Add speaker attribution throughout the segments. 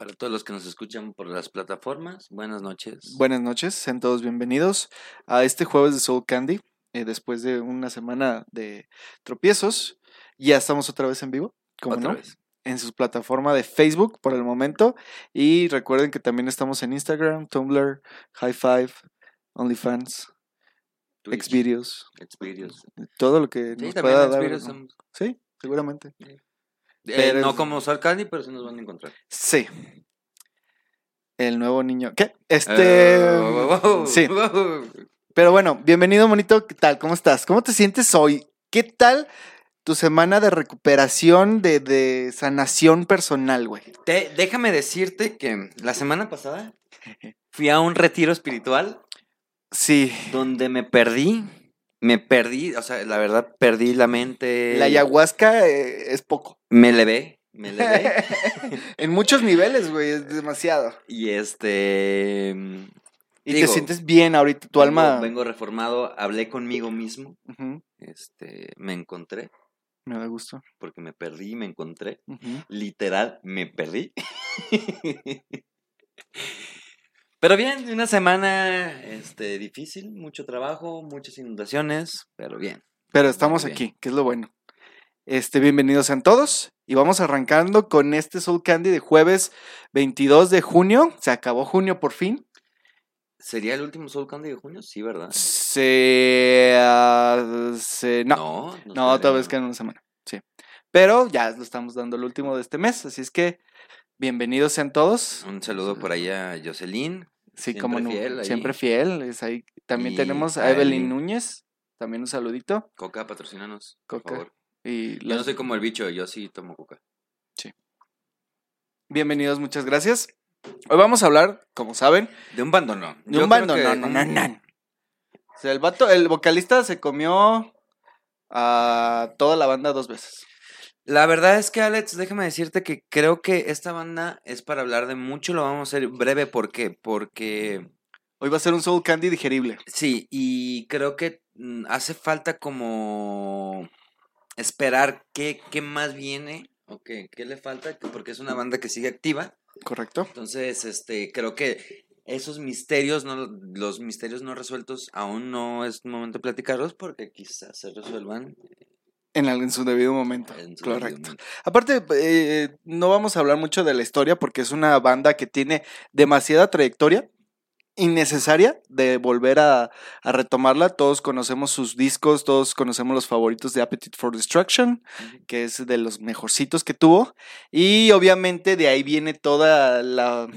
Speaker 1: Para todos los que nos escuchan por las plataformas, buenas noches.
Speaker 2: Buenas noches, sean todos bienvenidos a este jueves de Soul Candy. eh, después de una semana de tropiezos, ya estamos otra vez en vivo, como no,
Speaker 1: vez.
Speaker 2: en su plataforma de Facebook por el momento. Y recuerden que también estamos en Instagram, Tumblr, High Five, OnlyFans,
Speaker 1: Twitch,
Speaker 2: Xvideos,
Speaker 1: Xvideos.
Speaker 2: todo lo que
Speaker 1: Sí,
Speaker 2: nos pueda dar. Sí, seguramente.
Speaker 1: Eh, no como Soul Candy, pero sí nos van a encontrar.
Speaker 2: Sí. El nuevo niño. ¿Qué? Este.
Speaker 1: Eh,
Speaker 2: sí. Pero bueno, bienvenido, monito. ¿Qué tal? ¿Cómo estás? ¿Cómo te sientes hoy? ¿Qué tal tu semana de recuperación, de, de sanación personal, güey?
Speaker 1: Te- déjame decirte que la semana pasada fui a un retiro espiritual
Speaker 2: Sí.
Speaker 1: donde me perdí. Me perdí, o sea, la verdad, perdí la mente.
Speaker 2: La ayahuasca eh, es poco.
Speaker 1: Me elevé, me elevé.
Speaker 2: en muchos niveles, güey, es demasiado.
Speaker 1: y este.
Speaker 2: Y
Speaker 1: Digo,
Speaker 2: te sientes bien ahorita, tu
Speaker 1: vengo-
Speaker 2: alma.
Speaker 1: Vengo reformado, hablé conmigo mismo. Este, me encontré,
Speaker 2: Me da gusto.
Speaker 1: porque me perdí, me encontré. Literal, me perdí. Pero bien, una semana este, difícil, mucho trabajo, muchas inundaciones, pero bien.
Speaker 2: Pero estamos
Speaker 1: bien.
Speaker 2: aquí, que es lo bueno. Este, bienvenidos sean todos. Y vamos arrancando con este Soul Candy de jueves 22 de junio. Se acabó junio por fin.
Speaker 1: ¿Sería el último Soul Candy de junio? Sí, ¿verdad?
Speaker 2: Se, se- no,
Speaker 1: No,
Speaker 2: no,
Speaker 1: todavía
Speaker 2: otra vez
Speaker 1: no.
Speaker 2: queda una semana. Sí. Pero ya lo estamos dando el último de este mes. Así es que bienvenidos sean todos.
Speaker 1: Un saludo por ahí a Jocelyn.
Speaker 2: Sí,
Speaker 1: siempre
Speaker 2: como
Speaker 1: fiel.
Speaker 2: Siempre fiel. Es ahí. También
Speaker 1: Y
Speaker 2: tenemos a Evelyn. Núñez. También un saludito.
Speaker 1: Coca, patrocínanos, por
Speaker 2: Coca.
Speaker 1: favor.
Speaker 2: Y
Speaker 1: Yo no soy como el bicho, yo sí tomo coca.
Speaker 2: Bienvenidos, muchas gracias. Hoy vamos a hablar, como saben,
Speaker 1: De un bando no.
Speaker 2: de un bando. No, no, no, no. O sea, el vato, el vocalista se comió a toda la banda dos veces.
Speaker 1: La verdad es que, Alex, déjame decirte que creo que esta banda es para hablar de mucho, lo vamos a hacer breve. ¿Por qué? Porque
Speaker 2: Hoy va a ser un Soul Candy digerible.
Speaker 1: sí, y creo que mm, hace falta como esperar qué, qué más viene o qué, qué le falta, que- porque es una banda que sigue activa.
Speaker 2: ¿Correcto?
Speaker 1: Entonces, este, creo que esos misterios, no, los misterios no resueltos, aún no es momento de platicarlos porque quizás se resuelvan
Speaker 2: En, el- en su debido momento.
Speaker 1: debido
Speaker 2: Correcto.
Speaker 1: momento.
Speaker 2: Aparte, eh, no vamos a hablar mucho de la historia porque es una banda que tiene demasiada trayectoria innecesaria de volver a, a retomarla. Todos conocemos sus discos, todos conocemos los favoritos de Appetite for Destruction, que es de los mejorcitos que tuvo. Y obviamente de ahí viene toda la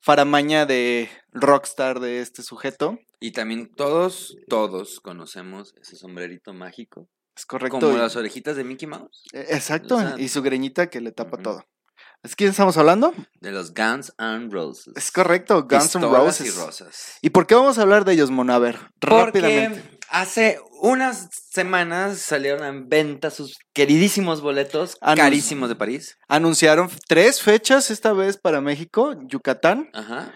Speaker 2: faramaña de rockstar de este sujeto.
Speaker 1: Y también todos, todos conocemos ese sombrerito mágico.
Speaker 2: Es correcto.
Speaker 1: Como las orejitas de Mickey Mouse.
Speaker 2: eh, Exacto, y su greñita que le tapa todo. ¿Es quién estamos hablando?
Speaker 1: De los Guns N' Roses.
Speaker 2: Es correcto, Guns N'
Speaker 1: Pistolas y
Speaker 2: Roses.
Speaker 1: rosas.
Speaker 2: ¿Y por qué vamos a hablar de ellos, Mona? A ver, rápidamente.
Speaker 1: Hace unas semanas salieron en venta sus queridísimos boletos carísimos de París.
Speaker 2: Anunciaron tres fechas esta vez para México, Yucatán,
Speaker 1: Ajá.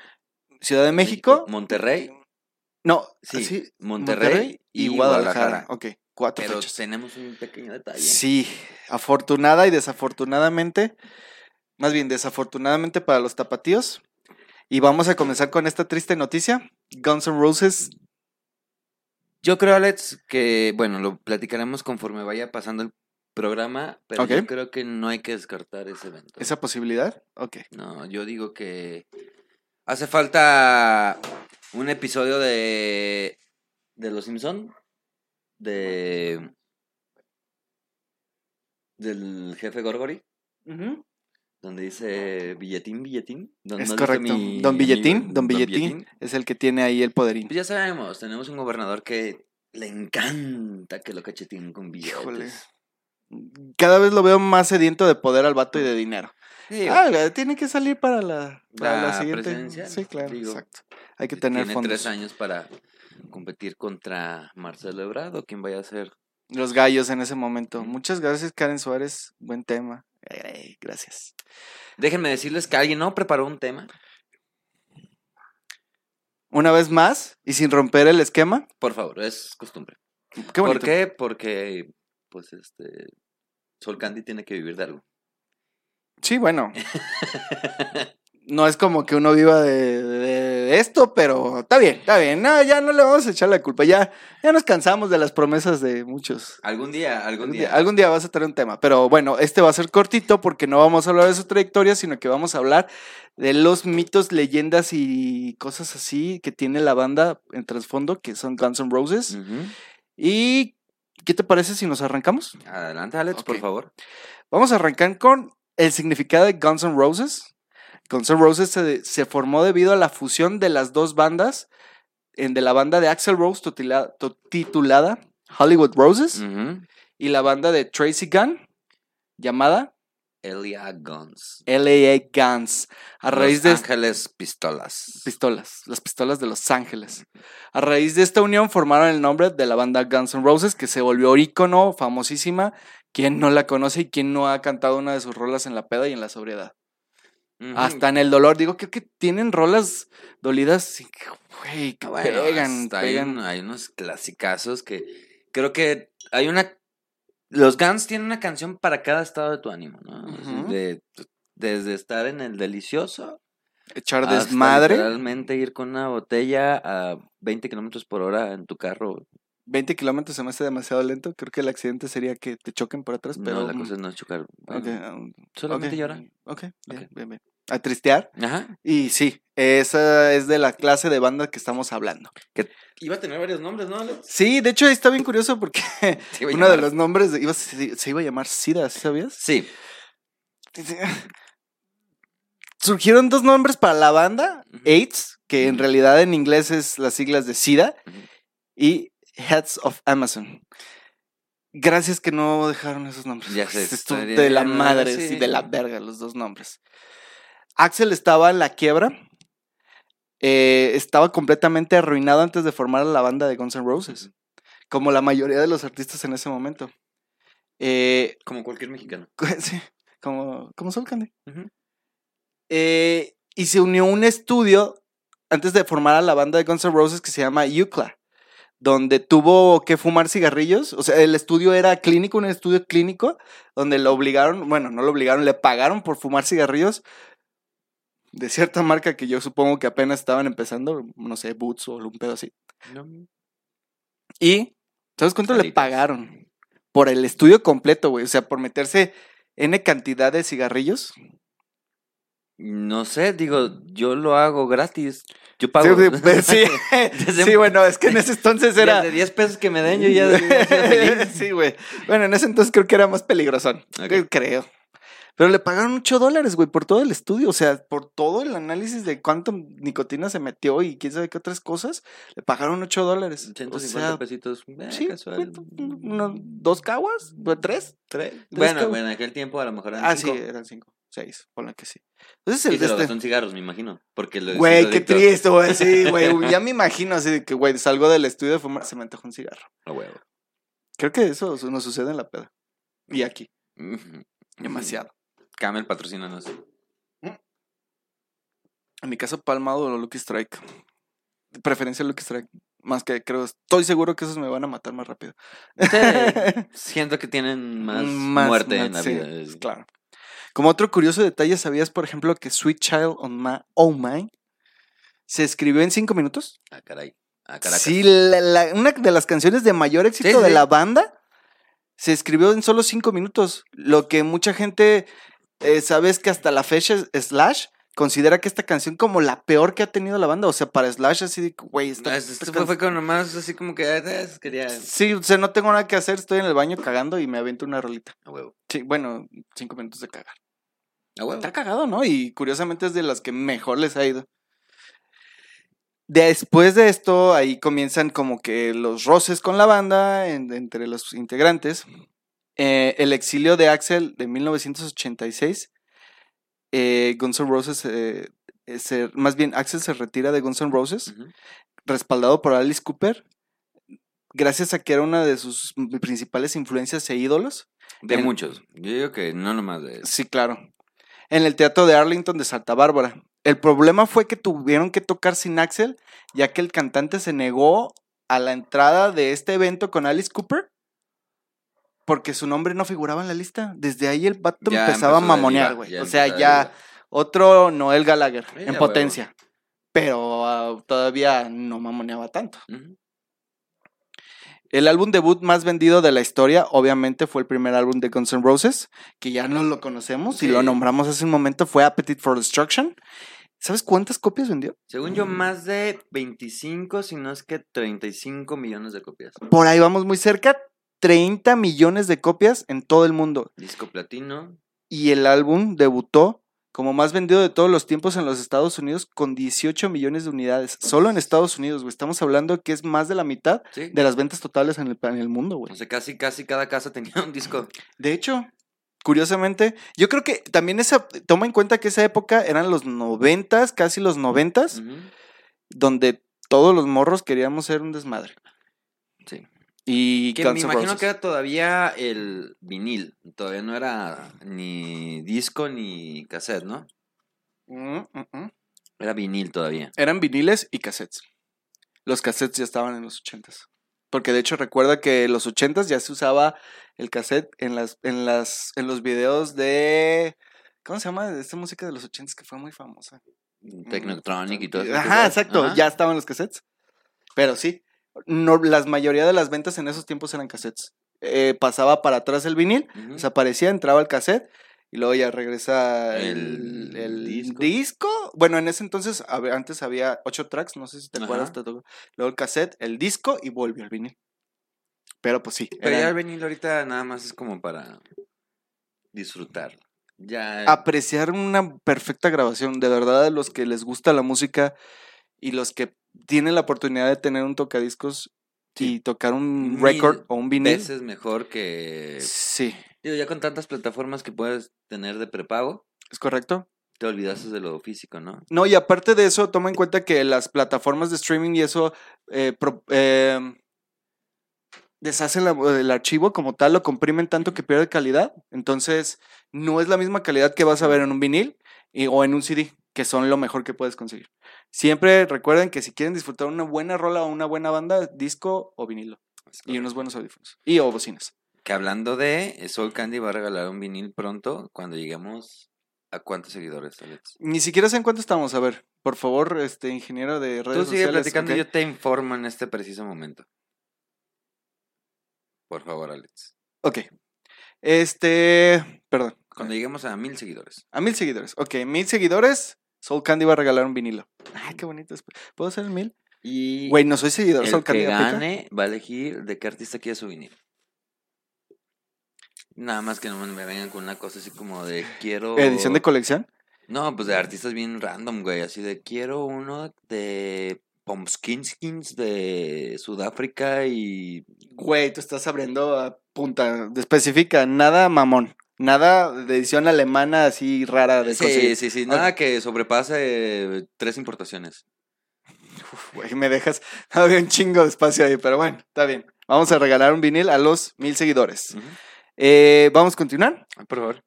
Speaker 2: Ciudad de México.
Speaker 1: Monterrey.
Speaker 2: No,
Speaker 1: Sí,
Speaker 2: sí,
Speaker 1: Monterrey,
Speaker 2: y,
Speaker 1: y
Speaker 2: Guadalajara.
Speaker 1: Guadalajara.
Speaker 2: Ok, cuatro
Speaker 1: Pero
Speaker 2: fechas.
Speaker 1: tenemos un pequeño detalle.
Speaker 2: Sí, afortunada y desafortunadamente, más bien desafortunadamente para los tapatíos. Y vamos a comenzar con esta triste noticia. Guns N' Roses,
Speaker 1: Yo creo, Alex, que, bueno, lo platicaremos conforme vaya pasando el programa, pero yo creo que no hay que descartar ese evento.
Speaker 2: esa posibilidad. Ok.
Speaker 1: No, yo digo que hace falta un episodio de de Los Simpson de del jefe Gorgory donde dice billetín billetín Don-
Speaker 2: Es
Speaker 1: ¿no has visto
Speaker 2: correcto.
Speaker 1: mi
Speaker 2: Don Billetín,
Speaker 1: amigo,
Speaker 2: Don Billetín es el que tiene ahí el poderín.
Speaker 1: Pues ya sabemos, tenemos un gobernador que le encanta que lo cacheteen con billetes.
Speaker 2: Híjole. Cada vez lo veo más sediento de poder al vato y de dinero.
Speaker 1: Sí,
Speaker 2: Ah, tiene que salir para la, para la
Speaker 1: La
Speaker 2: siguiente.
Speaker 1: presidencia,
Speaker 2: Sí, claro,
Speaker 1: digo,
Speaker 2: exacto. Hay que tener
Speaker 1: tiene
Speaker 2: fondos.
Speaker 1: tres años para competir contra Marcelo Ebrard o quien vaya a ser
Speaker 2: Los gallos en ese momento. Muchas gracias, Karen Suárez. Buen tema. Gracias.
Speaker 1: Déjenme decirles que alguien no preparó un tema.
Speaker 2: Una vez más, y sin romper el esquema.
Speaker 1: Por favor, es costumbre.
Speaker 2: Qué.
Speaker 1: ¿Por qué? Porque, pues, este, Sol Candy tiene que vivir de algo.
Speaker 2: Sí, bueno. no es como que uno viva de, de esto, pero está bien, está bien. No, ya no le vamos a echar la culpa. Ya, ya nos cansamos de las promesas de muchos.
Speaker 1: Algún día, algún
Speaker 2: Algún
Speaker 1: día.
Speaker 2: día, algún día vas a tener un tema. Pero bueno, este va a ser cortito porque no vamos a hablar de su trayectoria, sino que vamos a hablar de los mitos, leyendas y cosas así que tiene la banda en trasfondo, que son Guns N' Roses. ¿Y qué te parece si nos arrancamos?
Speaker 1: Adelante, Alex, por favor.
Speaker 2: Vamos a arrancar con el significado de Guns N' Roses. Guns N' Roses se, se formó debido a la fusión de las dos bandas, en, de la banda de Axel Rose titulada Hollywood Roses y la banda de Tracy Gunn llamada
Speaker 1: Elia Guns.
Speaker 2: LAA Guns. A raíz
Speaker 1: Los
Speaker 2: de
Speaker 1: Ángeles Pistolas.
Speaker 2: pistolas, las pistolas de Los Ángeles. A raíz de esta unión formaron el nombre de la banda Guns N' Roses, que se volvió ícono, famosísima. ¿Quién no la conoce y quién no ha cantado una de sus rolas en la peda y en la sobriedad? Hasta en el dolor. Digo, creo que tienen rolas dolidas güey, que pegan,
Speaker 1: hay,
Speaker 2: pegan.
Speaker 1: hay unos clasicazos que creo que hay una... Los Guns tienen una canción para cada estado de tu ánimo, ¿no? De- desde estar en el delicioso
Speaker 2: Echar desmadre.
Speaker 1: literalmente ir con una botella a 20 kilómetros por hora en tu carro.
Speaker 2: 20 kilómetros se me hace demasiado lento. Creo que el accidente sería que te choquen por atrás, pero.
Speaker 1: no, la cosa no es chocar.
Speaker 2: Ok,
Speaker 1: bueno,
Speaker 2: um,
Speaker 1: solamente
Speaker 2: ok,
Speaker 1: llorar.
Speaker 2: Ok, bien, bien, bien. A tristear.
Speaker 1: Ajá.
Speaker 2: Y sí, esa es de la clase de banda que estamos hablando.
Speaker 1: Iba a tener varios nombres, ¿no, Alex?
Speaker 2: Sí, de hecho está bien curioso porque uno de los nombres iba, se, se iba a llamar SIDA, ¿sí ¿sabías?
Speaker 1: Sí.
Speaker 2: Surgieron dos nombres para la banda. AIDS, que en realidad en inglés es las siglas de SIDA, y Heads of Amazon. Gracias que no dejaron esos nombres.
Speaker 1: Ya sé, estaría
Speaker 2: de la madre,
Speaker 1: Sí.
Speaker 2: sí, de la verga los dos nombres. Axel estaba en la quiebra. eh, estaba completamente arruinado antes de formar la banda de Guns N' Roses. Como la mayoría de los artistas en ese momento. Eh,
Speaker 1: Como cualquier mexicano.
Speaker 2: sí, como, como Soul Candy. Eh, y se unió a un estudio antes de formar a la banda de Guns N' Roses que se llama UCLA, donde tuvo que fumar cigarrillos. O sea, el estudio era clínico, un estudio clínico, donde lo obligaron, bueno, no lo obligaron, le pagaron por fumar cigarrillos de cierta marca que yo supongo que apenas estaban empezando, no sé, Boots o un pedo así. Y, ¿sabes cuánto le pagaron? Por el estudio completo, güey. O sea, por meterse N cantidad de cigarrillos.
Speaker 1: No sé, digo, yo lo hago gratis. Yo pago.
Speaker 2: sí, pues, sí.
Speaker 1: Desde-
Speaker 2: Sí, bueno, es que en ese entonces era.
Speaker 1: De 10 pesos que me den, yo ya
Speaker 2: sí, güey. Bueno, en ese entonces creo que era más peligrosón.
Speaker 1: Ok.
Speaker 2: Creo. Pero le pagaron 8 dólares, güey, por todo el estudio. O sea, por todo el análisis de cuánto nicotina se metió y quién sabe qué otras cosas. Le pagaron 8 dólares.
Speaker 1: 150
Speaker 2: o sea,
Speaker 1: pesitos. eh,
Speaker 2: sí,
Speaker 1: casual.
Speaker 2: ¿Dos caguas? ¿Tres?
Speaker 1: Tres. Bueno, bueno, en aquel tiempo a lo mejor eran
Speaker 2: Ah,
Speaker 1: cinco.
Speaker 2: sí, eran cinco. Seis, ponle que sí. Entonces
Speaker 1: Y se lo gastó en cigarros, me imagino. Porque lo
Speaker 2: Güey, qué triste, güey. Sí, güey. Ya me imagino así de que, güey, salgo del estudio de fumar, se me antoja un cigarro.
Speaker 1: A huevo.
Speaker 2: Creo que eso nos sucede en la peda. Y aquí. Demasiado.
Speaker 1: Camel patrocínanos.
Speaker 2: En mi caso, Palmado o Lucky Strike. De preferencia Lucky Strike. Más que creo, estoy seguro que esos me van a matar más rápido.
Speaker 1: Sí, siento que tienen más,
Speaker 2: Más-
Speaker 1: muerte
Speaker 2: más-
Speaker 1: en la
Speaker 2: sí,
Speaker 1: vida.
Speaker 2: Claro. Como otro curioso detalle, ¿sabías, por ejemplo, que Sweet Child on My Oh My se escribió en cinco minutos?
Speaker 1: Ah, caray. Ah, Caracas.
Speaker 2: Sí, la- la- una de las canciones de mayor éxito
Speaker 1: Sí,
Speaker 2: de la banda se escribió en solo cinco minutos. Lo que mucha gente eh, sabe es que hasta la fecha Slash considera que esta canción como la peor que ha tenido la banda. O sea, para Slash así de, güey, esta,
Speaker 1: Ah,
Speaker 2: esta
Speaker 1: fue, fue como nomás así como que eh, quería.
Speaker 2: Sí, o sea, no tengo nada que hacer, estoy en el baño cagando y me avento una rolita.
Speaker 1: A huevo.
Speaker 2: Sí, bueno, cinco minutos de cagar. Está cagado, ¿no? Y curiosamente es de las que mejor les ha ido. Después de esto, ahí comienzan como que los roces con la banda en- entre los integrantes. Eh, el exilio de Axel de 1986. eh, Guns N' Roses, eh, eh, se- más bien Axel se retira de Guns N' Roses, respaldado por Alice Cooper, gracias a que era una de sus principales influencias e ídolos.
Speaker 1: De
Speaker 2: En-
Speaker 1: muchos. Yo digo que no nomás de
Speaker 2: Sí, claro. En el teatro de Arlington de Santa Bárbara. El problema fue que tuvieron que tocar sin Axel, ya que el cantante se negó a la entrada de este evento con Alice Cooper porque su nombre no figuraba en la lista. Desde ahí el vato
Speaker 1: Ya
Speaker 2: empezaba a mamonear, güey. O sea, ya, otro Noel Gallagher en potencia. Pero ah, todavía no mamoneaba tanto. El álbum debut más vendido de la historia, obviamente, fue el primer álbum de Guns N' Roses, que ya no lo conocemos y lo nombramos hace un momento, fue Appetite for Destruction. ¿Sabes cuántas copias vendió?
Speaker 1: Según yo, más de 25, si no es que 35 millones de copias.
Speaker 2: Por ahí vamos muy cerca, 30 millones de copias en todo el mundo.
Speaker 1: Disco platino.
Speaker 2: Y el álbum debutó como más vendido de todos los tiempos en los Estados Unidos con 18 millones de unidades. Solo en Estados Unidos, güey. Estamos hablando que es más de la mitad
Speaker 1: Sí.
Speaker 2: de las ventas totales en el, en el mundo, güey.
Speaker 1: O sea, casi, casi cada casa tenía un disco.
Speaker 2: De hecho, curiosamente, yo creo que también esa, toma en cuenta que esa época eran los noventas, casi los noventas,
Speaker 1: Ujú.
Speaker 2: donde todos los morros queríamos ser un desmadre. Y
Speaker 1: Que
Speaker 2: Guns
Speaker 1: me imagino
Speaker 2: Roses.
Speaker 1: que era todavía el vinil. Todavía no era ni disco ni cassette, ¿no?
Speaker 2: Mm, mm, mm.
Speaker 1: Era vinil todavía.
Speaker 2: Eran viniles y cassettes. Los cassettes ya estaban en los ochentas. Porque de hecho recuerda que en los ochentas ya se usaba el cassette en las, en las, en los videos de. ¿Cómo se llama? De esta música de los ochentas que fue muy famosa.
Speaker 1: Technotronic y todo eso.
Speaker 2: Ajá, exacto.
Speaker 1: Ajá.
Speaker 2: Ya estaban los cassettes. Pero sí, no, la mayoría de las ventas en esos tiempos eran cassettes. Eh, pasaba para atrás el vinil, desaparecía, entraba el cassette y luego ya regresa el,
Speaker 1: El
Speaker 2: el
Speaker 1: disco.
Speaker 2: disco. Bueno, en ese entonces, antes había ocho tracks, no sé si te acuerdas.
Speaker 1: Ajá.
Speaker 2: te tocó. Luego el cassette, el disco y volvió el vinil. Pero pues sí.
Speaker 1: Pero ya el vinil ahorita nada más es como para disfrutarlo. Ya.
Speaker 2: apreciar una perfecta grabación. De verdad, a los que les gusta la música y los que tienen la oportunidad de tener un tocadiscos
Speaker 1: Sí.
Speaker 2: y tocar un
Speaker 1: Mil
Speaker 2: record o un vinil.
Speaker 1: veces mejor que.
Speaker 2: Sí,
Speaker 1: Digo, ya con tantas plataformas que puedes tener de prepago,
Speaker 2: ¿es correcto?
Speaker 1: te olvidaste de lo físico, ¿no?
Speaker 2: No, y aparte de eso, toma en cuenta que las plataformas de streaming y eso eh, pro- eh, deshacen la- el archivo como tal, lo comprimen tanto que pierde calidad. Entonces, no es la misma calidad que vas a ver en un vinil y- o en un CD, que son lo mejor que puedes conseguir. Siempre recuerden que si quieren disfrutar una buena rola o una buena banda, disco o vinilo. Y unos buenos audífonos. Y o bocinas.
Speaker 1: Que hablando de, eh, Soul Candy va a regalar un vinil pronto cuando lleguemos a cuántos seguidores, Alex.
Speaker 2: Ni siquiera sé en cuánto estamos. A ver, por favor, este ingeniero de redes
Speaker 1: Tú sigue
Speaker 2: sociales.
Speaker 1: platicando y yo te informo en este preciso momento. Por favor, Alex.
Speaker 2: Ok. Este. Perdón.
Speaker 1: Cuando lleguemos a mil seguidores.
Speaker 2: A mil seguidores. Ok, mil seguidores. Soul Candy va a regalar un vinilo. Ay, qué bonito. ¿Puedo hacer el mil?
Speaker 1: Y
Speaker 2: Güey, no soy seguidor.
Speaker 1: el
Speaker 2: Soul
Speaker 1: que
Speaker 2: Candy aplica.
Speaker 1: gane va a elegir de qué artista quiere su vinil. Nada más que no me vengan con una cosa así como de quiero...
Speaker 2: Edición de colección.
Speaker 1: No, pues de artistas bien random, güey. Así de quiero uno de Pomskinskins de Sudáfrica y
Speaker 2: Güey, tú estás abriendo a punta. Especifica, nada mamón. Nada de edición alemana así rara de
Speaker 1: Sí,
Speaker 2: conseguir.
Speaker 1: sí, sí, nada que sobrepase tres importaciones.
Speaker 2: Uf, Güey, me dejas. Había un chingo de espacio ahí, pero bueno, está bien. Vamos a regalar un vinil a los mil seguidores.
Speaker 1: Ujú.
Speaker 2: Eh, Vamos a continuar.
Speaker 1: Ah, Por favor.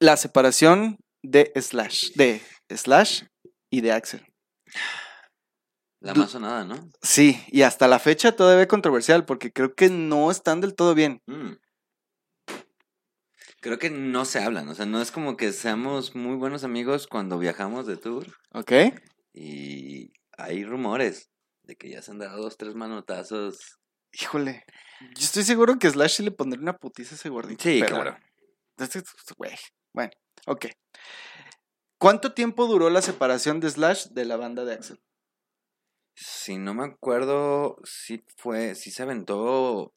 Speaker 2: La separación de Slash. De Slash y de Axel.
Speaker 1: La
Speaker 2: Du-
Speaker 1: más sonada, ¿no?
Speaker 2: Sí, y hasta la fecha todavía controversial porque creo que no están del todo bien.
Speaker 1: Mm. Creo que no se hablan, o sea, no es como que seamos muy buenos amigos cuando viajamos de tour
Speaker 2: ¿Ok?
Speaker 1: y hay rumores de que ya se han dado dos, tres manotazos.
Speaker 2: Híjole. Yo estoy seguro que Slash sí le pondría una putiza a ese gordito.
Speaker 1: Sí,
Speaker 2: pero-
Speaker 1: claro.
Speaker 2: Bueno, ok. ¿Cuánto tiempo duró la separación de Slash de la banda de Axel?
Speaker 1: Si no me acuerdo, sí fue, sí se aventó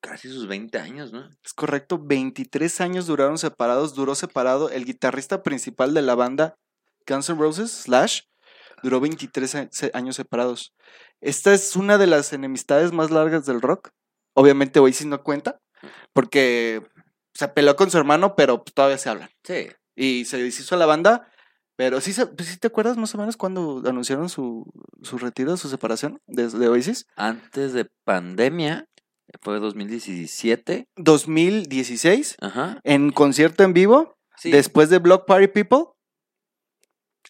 Speaker 1: casi sus 20 años, ¿no?
Speaker 2: Es correcto, 23 años duraron separados. Duró separado el guitarrista principal de la banda Guns N' Roses, Slash, duró 23 a- se- años separados. Esta es una de las enemistades más largas del rock. Obviamente Oasis no cuenta, porque se peleó con su hermano, pero todavía se hablan.
Speaker 1: Sí.
Speaker 2: Y se deshizo la banda, pero sí, se- pues, ¿sí te acuerdas más o menos cuando anunciaron su, su retiro, su separación de, de Oasis?
Speaker 1: Antes de pandemia, fue 2017.
Speaker 2: 2016,
Speaker 1: Ajá.
Speaker 2: en concierto en vivo,
Speaker 1: Sí.
Speaker 2: después de Block Party People.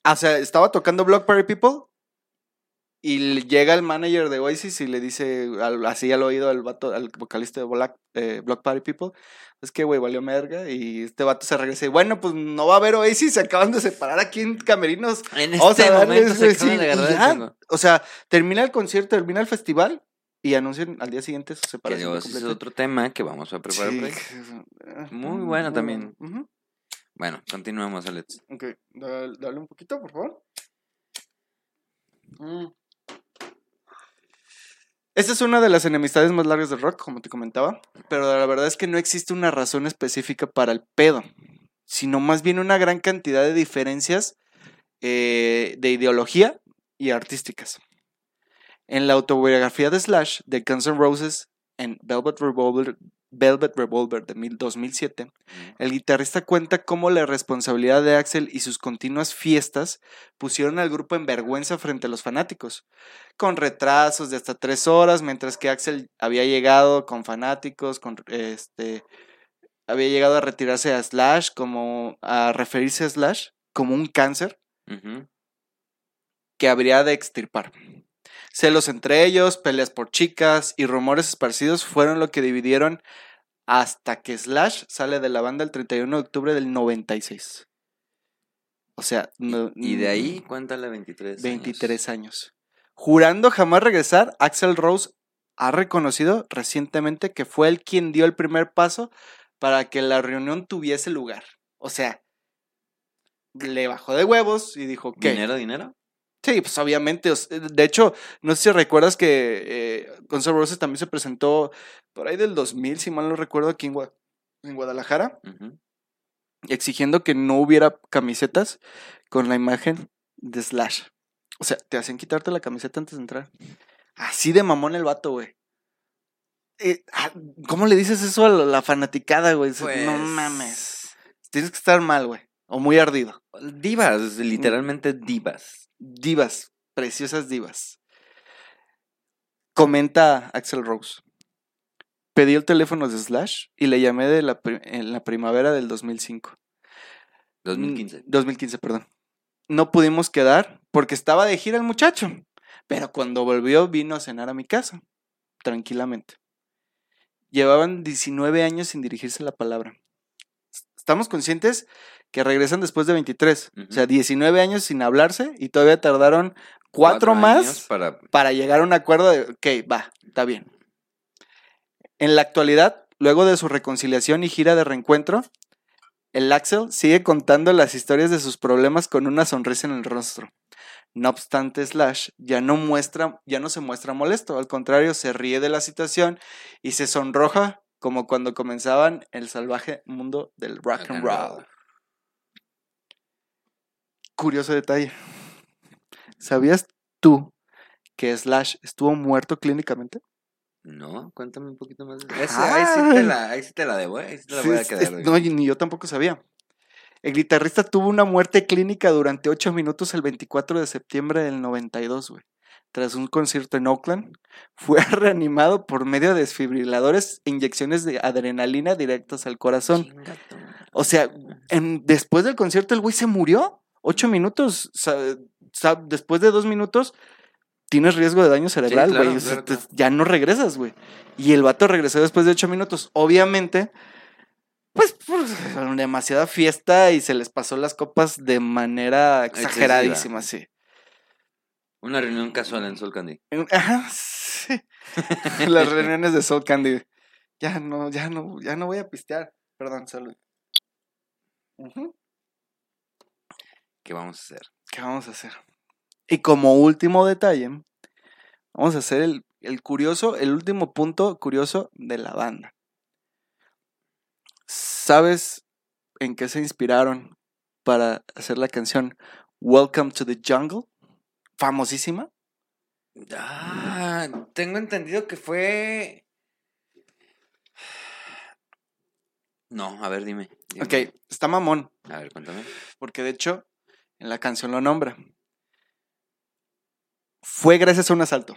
Speaker 2: O sea, estaba tocando Block Party People Y le- llega el manager de Oasis y le dice, al- así al oído al vato, al vocalista de Black, eh, Block Party People, es que, güey, valió merga. Y este vato se regresa y, bueno, pues no va a haber Oasis, se acaban de separar aquí en Camerinos.
Speaker 1: En este momento
Speaker 2: güey,
Speaker 1: se acaban
Speaker 2: sí,
Speaker 1: de
Speaker 2: y
Speaker 1: agarrar el
Speaker 2: ya.
Speaker 1: chango.
Speaker 2: O sea, termina el concierto, termina el festival y anuncian al día siguiente su
Speaker 1: Que
Speaker 2: separación.
Speaker 1: ese es otro tema que vamos a preparar.
Speaker 2: Sí.
Speaker 1: Muy bueno también.
Speaker 2: Ujú.
Speaker 1: Bueno, continuemos, Alex.
Speaker 2: Ok, dale, dale un poquito, por favor. Mm. Esta es una de las enemistades más largas del rock, como te comentaba, pero la verdad es que no existe una razón específica para el pedo, sino más bien una gran cantidad de diferencias eh, de ideología y artísticas. En la autobiografía de Slash, de Guns N' Roses, en Velvet Revolver, Velvet Revolver de mil- 2007, el guitarrista cuenta cómo la responsabilidad de Axel y sus continuas fiestas pusieron al grupo en vergüenza frente a los fanáticos, con retrasos de hasta tres horas, mientras que Axel había llegado con fanáticos, con este había llegado a retirarse a Slash, como a referirse a Slash como un cáncer que habría de extirpar. Celos entre ellos, peleas por chicas y rumores esparcidos fueron lo que dividieron hasta que Slash sale de la banda el 31 de octubre del 96. O sea, no-
Speaker 1: Y de ahí, cuéntale 23. años.
Speaker 2: 23 años. Jurando jamás regresar, Axel Rose ha reconocido recientemente que fue él quien dio el primer paso para que la reunión tuviese lugar. O sea, le bajó de huevos y dijo, ¿qué?
Speaker 1: ¿Dinero, dinero?
Speaker 2: Sí, pues obviamente. s- De hecho, no sé si recuerdas que eh, Guns N' Roses también se presentó por ahí del 2000, si mal no recuerdo, aquí en, Gua- en Guadalajara, exigiendo que no hubiera camisetas con la imagen de Slash. O sea, te hacían quitarte la camiseta antes de entrar. Así de mamón el vato, güey. Eh, ah, ¿Cómo le dices eso a la, la fanaticada, güey? no
Speaker 1: Pues,
Speaker 2: mames. Tienes que estar mal, güey. O muy ardido.
Speaker 1: Divas, literalmente divas.
Speaker 2: divas, preciosas divas. Comenta Axel Rose. Pedí el teléfono de Slash y le llamé de la en la primavera del 2005.
Speaker 1: 2015.
Speaker 2: Mm, 2015, perdón. No pudimos quedar porque estaba de gira el muchacho, pero cuando volvió vino a cenar a mi casa, tranquilamente. Llevaban 19 años sin dirigirse la palabra. Estamos conscientes que regresan después de 23, o sea,
Speaker 1: Ujú.
Speaker 2: 19 años sin hablarse y todavía tardaron cuatro, más
Speaker 1: Para...
Speaker 2: para llegar a un acuerdo de, ok, va, está bien. En la actualidad, luego de su reconciliación y gira de reencuentro, el Axel sigue contando las historias de sus problemas con una sonrisa en el rostro. No obstante, Slash ya no muestra, ya no se muestra molesto, al contrario, se ríe de la situación y se sonroja como cuando comenzaban el salvaje mundo del rock and roll. Curioso detalle. ¿Sabías tú que Slash estuvo muerto clínicamente?
Speaker 1: No, cuéntame un poquito más. Ese- ahí, sí te la, ahí sí te la debo, ¿eh? Ahí sí te la
Speaker 2: Sí,
Speaker 1: voy a quedar.
Speaker 2: es-
Speaker 1: güey.
Speaker 2: no, ni yo tampoco sabía. El guitarrista tuvo una muerte clínica durante 8 minutos el 24 de septiembre del 92, güey. Tras un concierto en Oakland, fue reanimado por medio de desfibriladores e inyecciones de adrenalina directas al corazón. O sea, en- después del concierto el güey se murió. Ocho minutos. después de dos minutos tienes riesgo de daño cerebral, güey.
Speaker 1: claro, claro.
Speaker 2: ya no regresas, güey. Y el vato regresó después de ocho minutos. Obviamente, pues, pues, demasiada fiesta y se les pasó las copas de manera
Speaker 1: Excesiva.
Speaker 2: exageradísima, sí.
Speaker 1: Una reunión casual en Soul Candy.
Speaker 2: Ajá, sí. Las reuniones de Soul Candy. Ya no, ya no, ya no voy a pistear. Perdón, salud. Ujú.
Speaker 1: ¿Qué vamos a hacer?
Speaker 2: ¿Qué vamos a hacer? Y como último detalle, vamos a hacer el, el curioso, el último punto curioso de la banda. ¿Sabes en qué se inspiraron para hacer la canción Welcome to the Jungle? Famosísima.
Speaker 1: Ah, tengo entendido que fue. No, a ver, dime. dime.
Speaker 2: Ok, está mamón,
Speaker 1: A ver, cuéntame.
Speaker 2: porque de hecho en la canción lo nombra. Fue gracias a un asalto.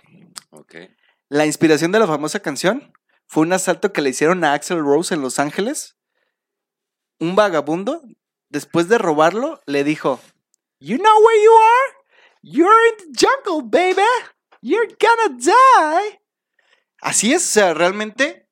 Speaker 2: La inspiración de la famosa canción fue un asalto que le hicieron a Axel Rose en Los Ángeles. Un vagabundo, después de robarlo, le dijo, You know where you are? You're in the jungle, baby. You're gonna die. Así es, o sea, realmente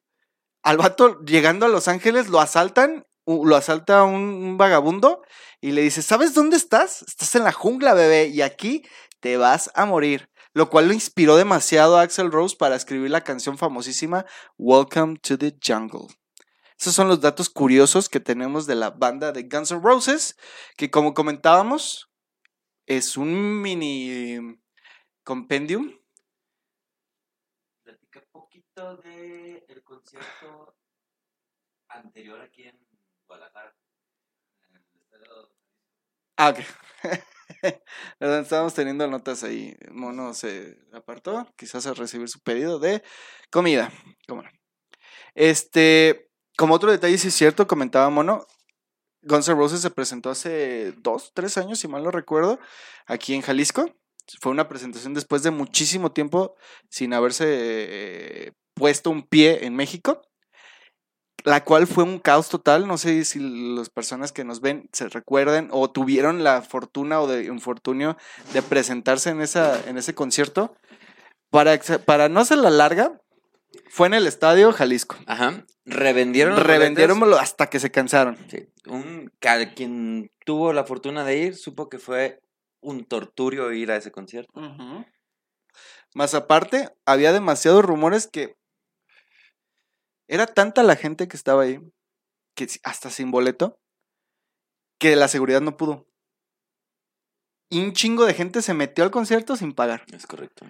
Speaker 2: al vato llegando a Los Ángeles lo asaltan, lo asalta un, un vagabundo y le dice, ¿sabes dónde estás? Estás en la jungla, bebé, y aquí te vas a morir. Lo cual lo inspiró demasiado a Axel Rose para escribir la canción famosísima Welcome to the Jungle. Esos son los datos curiosos que tenemos de la banda de Guns N' Roses, que como comentábamos, es un mini compendium.
Speaker 1: Platica poquito de el concierto anterior aquí en
Speaker 2: Ah, ok. Estábamos teniendo notas ahí. Mono se apartó, quizás a recibir su pedido de comida. ¿Cómo? Este, como otro detalle, sí es cierto, comentaba Mono, Guns N' Roses se presentó hace dos, tres años, si mal no recuerdo, aquí en Jalisco. Fue una presentación después de muchísimo tiempo sin haberse eh, puesto un pie en México la cual fue un caos total. No sé si las personas que nos ven se recuerden o tuvieron la fortuna o de infortunio de presentarse en, esa, en ese concierto. Para, para no hacer la larga, fue en el estadio Jalisco.
Speaker 1: Ajá. Revendieron.
Speaker 2: Revendieronlo hasta que se cansaron.
Speaker 1: Sí. Un, quien tuvo la fortuna de ir supo que fue un torturio ir a ese concierto.
Speaker 2: Más aparte, había demasiados rumores que era tanta la gente que estaba ahí, que hasta sin boleto, que la seguridad no pudo. Y un chingo de gente se metió al concierto sin pagar.
Speaker 1: Es correcto.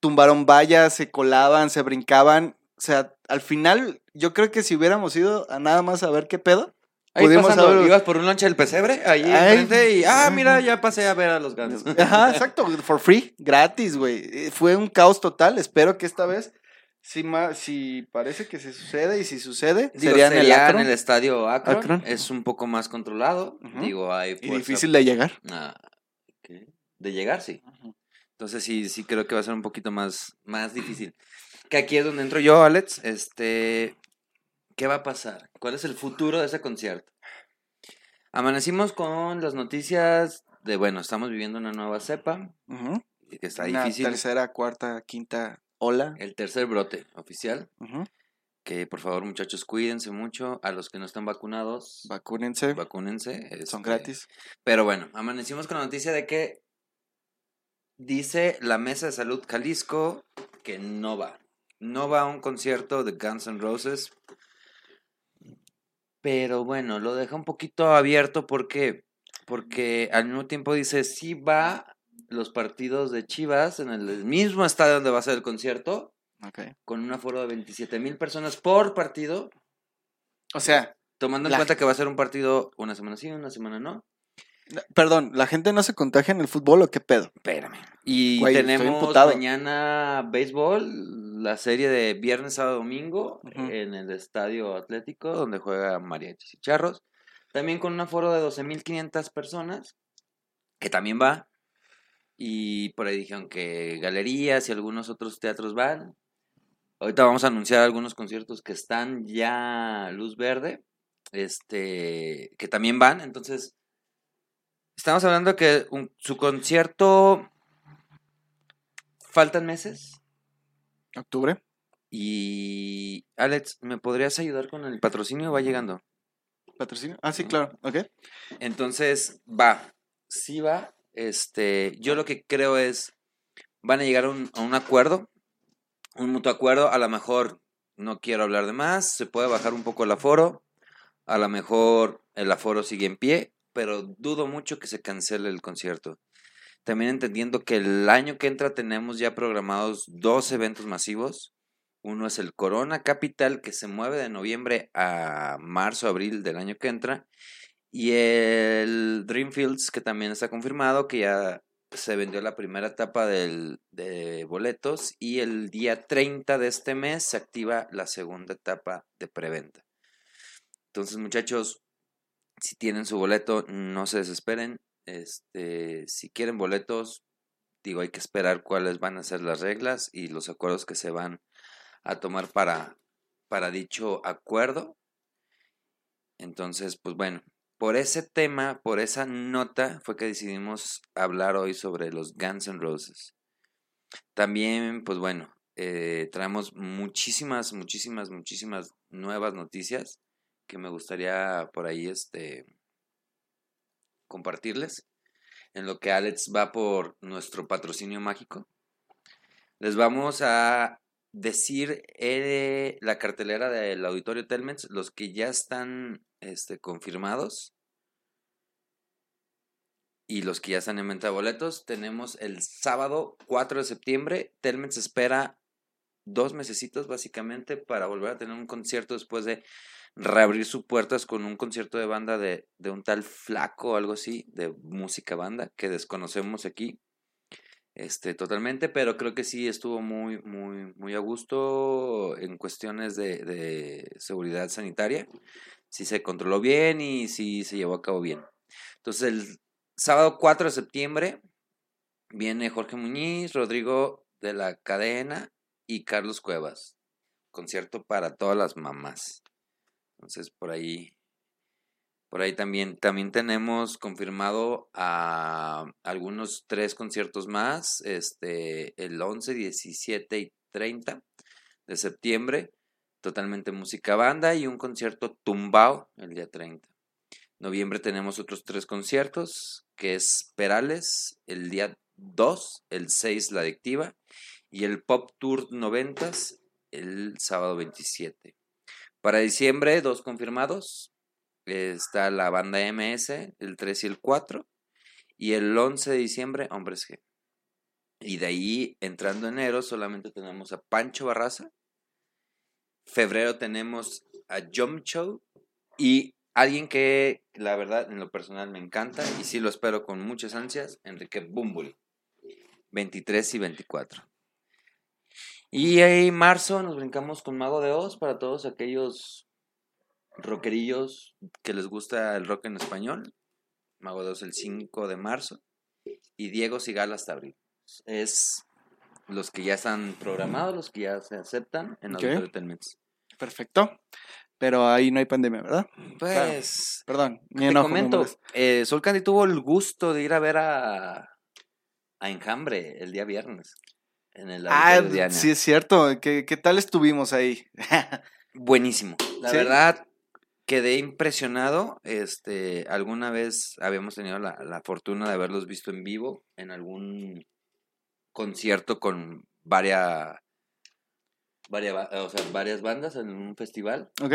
Speaker 2: Tumbaron vallas, se colaban, se brincaban. O sea, al final, yo creo que si hubiéramos ido a nada más a ver qué pedo,
Speaker 1: Ahí
Speaker 2: Pudimos
Speaker 1: pasando, ibas por un lonche del pesebre, ahí enfrente, y ah, mira, ya pasé a ver a los gatos.
Speaker 2: Ajá, exacto, for free, gratis, güey. Eh, Fue un caos total. Espero que esta vez, si, ma- si parece que se sucede y si sucede,
Speaker 1: Digo,
Speaker 2: sería
Speaker 1: sería,
Speaker 2: en el
Speaker 1: en
Speaker 2: Akron
Speaker 1: el estadio Akron.
Speaker 2: Akron.
Speaker 1: Es un poco más controlado. Digo, hay
Speaker 2: y difícil de llegar.
Speaker 1: Ah, ¿qué? De llegar, sí. Entonces sí, sí creo que va a ser un poquito más, más difícil. Que aquí es donde entro yo, Alex. Este, ¿qué va a pasar? ¿Cuál es el futuro de ese concierto? Amanecimos con las noticias de, bueno, estamos viviendo una nueva cepa, y que está
Speaker 2: Una
Speaker 1: difícil.
Speaker 2: tercera, cuarta, quinta ola.
Speaker 1: El tercer brote oficial. Que por favor, muchachos, cuídense mucho. A los que no están vacunados,
Speaker 2: Vacúnense,
Speaker 1: vacúnense.
Speaker 2: son
Speaker 1: este,
Speaker 2: gratis.
Speaker 1: Pero bueno, amanecimos con la noticia de que dice la Mesa de Salud Jalisco que no va. No va a un concierto de Guns N' Roses. Pero bueno, lo deja un poquito abierto porque, porque al mismo tiempo dice sí va los partidos de Chivas en el mismo estadio donde va a ser el concierto,
Speaker 2: Ok.
Speaker 1: con un aforo de 27 mil personas por partido,
Speaker 2: O sea,
Speaker 1: tomando en cuenta que va a ser un partido una semana sí, una semana no.
Speaker 2: perdón, ¿la gente no se contagia en el fútbol o qué pedo?
Speaker 1: Espérame. Y tenemos mañana béisbol, la serie de viernes, sábado, domingo, en el Estadio Atlético, donde juega Mariachis y Charros. También con un aforo de 12.500 personas, que también va. Y por ahí dijeron que galerías y algunos otros teatros van. Ahorita vamos a anunciar algunos conciertos que están ya luz verde, este, que también van. Entonces, estamos hablando que un- su concierto faltan meses.
Speaker 2: ¿Octubre?
Speaker 1: Y Alex, ¿me podrías ayudar con el patrocinio? Va llegando.
Speaker 2: ¿Patrocinio? Ah, sí, claro. Ok.
Speaker 1: Entonces, va. Sí va. Este, yo lo que creo es, van a llegar a un, a un acuerdo, un mutuo acuerdo. A lo mejor, no quiero hablar de más, se puede bajar un poco el aforo. A lo mejor el aforo sigue en pie, pero dudo mucho que se cancele el concierto. También entendiendo que el año que entra tenemos ya programados dos eventos masivos. Uno es el Corona Capital, que se mueve de noviembre a marzo, abril del año que entra. Y el Dreamfields, que también está confirmado, que ya se vendió la primera etapa del, de boletos. Y el día 30 de este mes se activa la segunda etapa de preventa. Entonces, muchachos, si tienen su boleto, no se desesperen. Este, si quieren boletos, digo, hay que esperar cuáles van a ser las reglas y los acuerdos que se van a tomar para, para dicho acuerdo. Entonces, pues bueno, por ese tema, por esa nota, fue que decidimos hablar hoy sobre los Guns N' Roses. También, pues bueno, eh, traemos muchísimas, muchísimas, muchísimas nuevas noticias que me gustaría por ahí este compartirles. En lo que Alex va por nuestro patrocinio mágico. Les vamos a decir eh, la cartelera del Auditorio Telmex, los que ya están este, confirmados y los que ya están en venta de boletos. Tenemos el sábado 4 de septiembre. Telmex espera dos mesecitos básicamente para volver a tener un concierto después de reabrir sus puertas con un concierto de banda de, de un tal flaco o algo así, de música banda, que desconocemos aquí este, totalmente, pero creo que sí estuvo muy, muy, muy a gusto en cuestiones de, de seguridad sanitaria. Sí se controló bien y sí se llevó a cabo bien. Entonces, el sábado 4 de septiembre viene Jorge Muñiz, Rodrigo de la Cadena y Carlos Cuevas. Concierto para todas las mamás. Entonces, por ahí por ahí también, tenemos confirmado a algunos tres conciertos más, este, el 11, 17 y 30 de septiembre, totalmente música banda y un concierto tumbao el día 30. Noviembre tenemos otros tres conciertos, que es Perales, el día 2, el 6 La Adictiva y el Pop Tour 90 el sábado 27. Para diciembre, dos confirmados, está la banda MS, el 3 y el 4. Y el 11 de diciembre, Hombres G. Y de ahí, entrando enero, solamente tenemos a Pancho Barraza. Febrero tenemos a Jump. Y alguien que, la verdad, en lo personal me encanta y sí lo espero con muchas ansias, Enrique Bumbuli. 23 y 24. Y ahí marzo nos brincamos con Mago de Oz para todos aquellos rockerillos que les gusta el rock en español. Mago 2 el 5 de marzo. Y Diego Sigal hasta abril. Es los que ya están programados, los que ya se aceptan en
Speaker 2: okay.
Speaker 1: Auditorio
Speaker 2: Perfecto. Pero ahí no hay pandemia, ¿verdad?
Speaker 1: Pues.
Speaker 2: Claro. Perdón,
Speaker 1: mi te comento. Eh, Sol Candy tuvo el gusto de ir a ver a, a Enjambre el día viernes. En el
Speaker 2: ah, sí, es cierto. ¿Qué, ¿Qué, tal estuvimos ahí?
Speaker 1: Buenísimo. La ¿Sí? verdad, quedé impresionado. Este, alguna vez habíamos tenido la, la, fortuna de haberlos visto en vivo en algún concierto con varias, varias, o sea, varias bandas en un festival.
Speaker 2: Ok,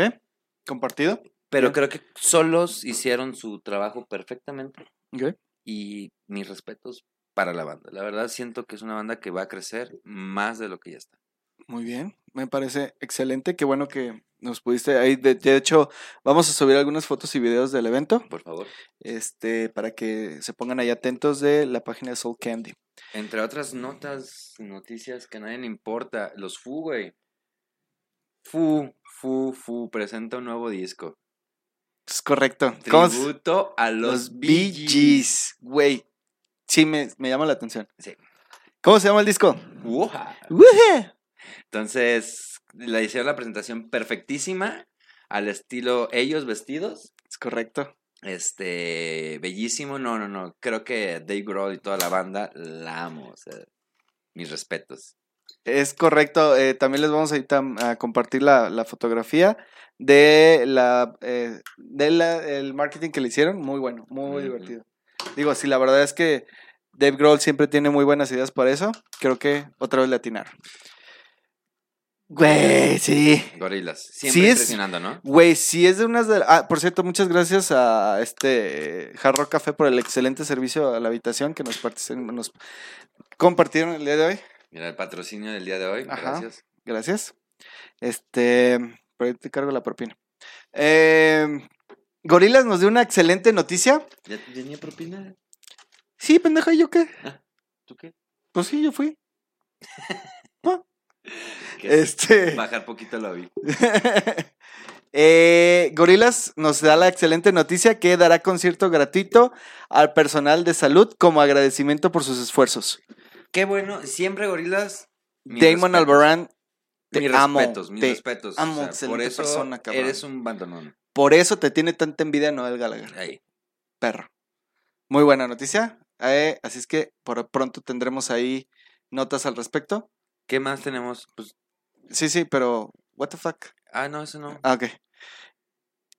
Speaker 2: compartido.
Speaker 1: Pero creo que solos hicieron su trabajo perfectamente.
Speaker 2: Ok.
Speaker 1: Y mis respetos para la banda. La verdad siento que es una banda que va a crecer más de lo que ya está.
Speaker 2: Muy bien, me parece excelente. Qué bueno que nos pudiste ahí. De, de, hecho, vamos a subir algunas fotos y videos del evento.
Speaker 1: Por favor.
Speaker 2: Este, para que se pongan ahí atentos de la página de Soul Candy.
Speaker 1: Entre otras notas, noticias que a nadie le importa, los Fu, güey. Fu, Fu, Fu, presenta un nuevo disco.
Speaker 2: Es correcto.
Speaker 1: Tributo a los,
Speaker 2: los Bee Gees. Güey, sí me, me, llama la atención.
Speaker 1: Sí.
Speaker 2: ¿Cómo se llama el disco?
Speaker 1: Wuha.
Speaker 2: Wuha.
Speaker 1: Entonces, le hicieron la presentación perfectísima al estilo ellos vestidos.
Speaker 2: Es correcto.
Speaker 1: Este, bellísimo. No, no, no. Creo que Dave Grohl y toda la banda la amo. O sea, mis respetos.
Speaker 2: Es correcto. Eh, también les vamos a, ir a compartir la, la, fotografía de la, eh, de la, el marketing que le hicieron. Muy bueno, muy mm divertido. Digo, sí, la verdad es que Dave Grohl siempre tiene muy buenas ideas para eso. Creo que otra vez le atinaron. Güey, sí.
Speaker 1: Gorilas. Siempre sí impresionando, ¿no?
Speaker 2: Güey, sí es de unas de... Ah, por cierto, muchas gracias a este Hard Rock Café por el excelente servicio a la habitación que nos, nos compartieron el día de hoy.
Speaker 1: Mira, el patrocinio del día de hoy. Ajá, gracias.
Speaker 2: Gracias. Este, por ahí te cargo la propina. Eh, Gorilas nos dio una excelente noticia.
Speaker 1: ¿Ya tenía propina?
Speaker 2: Sí, pendeja, ¿y yo qué?
Speaker 1: Ah, ¿Tú qué?
Speaker 2: Pues sí, yo fui. Este.
Speaker 1: Bajar poquito lo vi.
Speaker 2: eh, Gorilas nos da la excelente noticia que dará concierto gratuito al personal de salud como agradecimiento por sus esfuerzos.
Speaker 1: Qué bueno, siempre Gorilas.
Speaker 2: Damon Albarán,
Speaker 1: te mis
Speaker 2: amo,
Speaker 1: respetos, mis
Speaker 2: te
Speaker 1: respetos.
Speaker 2: amo,
Speaker 1: o sea,
Speaker 2: excelente
Speaker 1: por eso
Speaker 2: persona, cabrón.
Speaker 1: eres un bandonón.
Speaker 2: Por eso te tiene tanta envidia Noel Gallagher.
Speaker 1: Ahí.
Speaker 2: Perro. Muy buena noticia. Eh, así es que por pronto tendremos ahí notas al respecto.
Speaker 1: ¿Qué más tenemos? Pues,
Speaker 2: Sí, sí, pero what the fuck.
Speaker 1: ah, no, eso no.
Speaker 2: Ah, ok.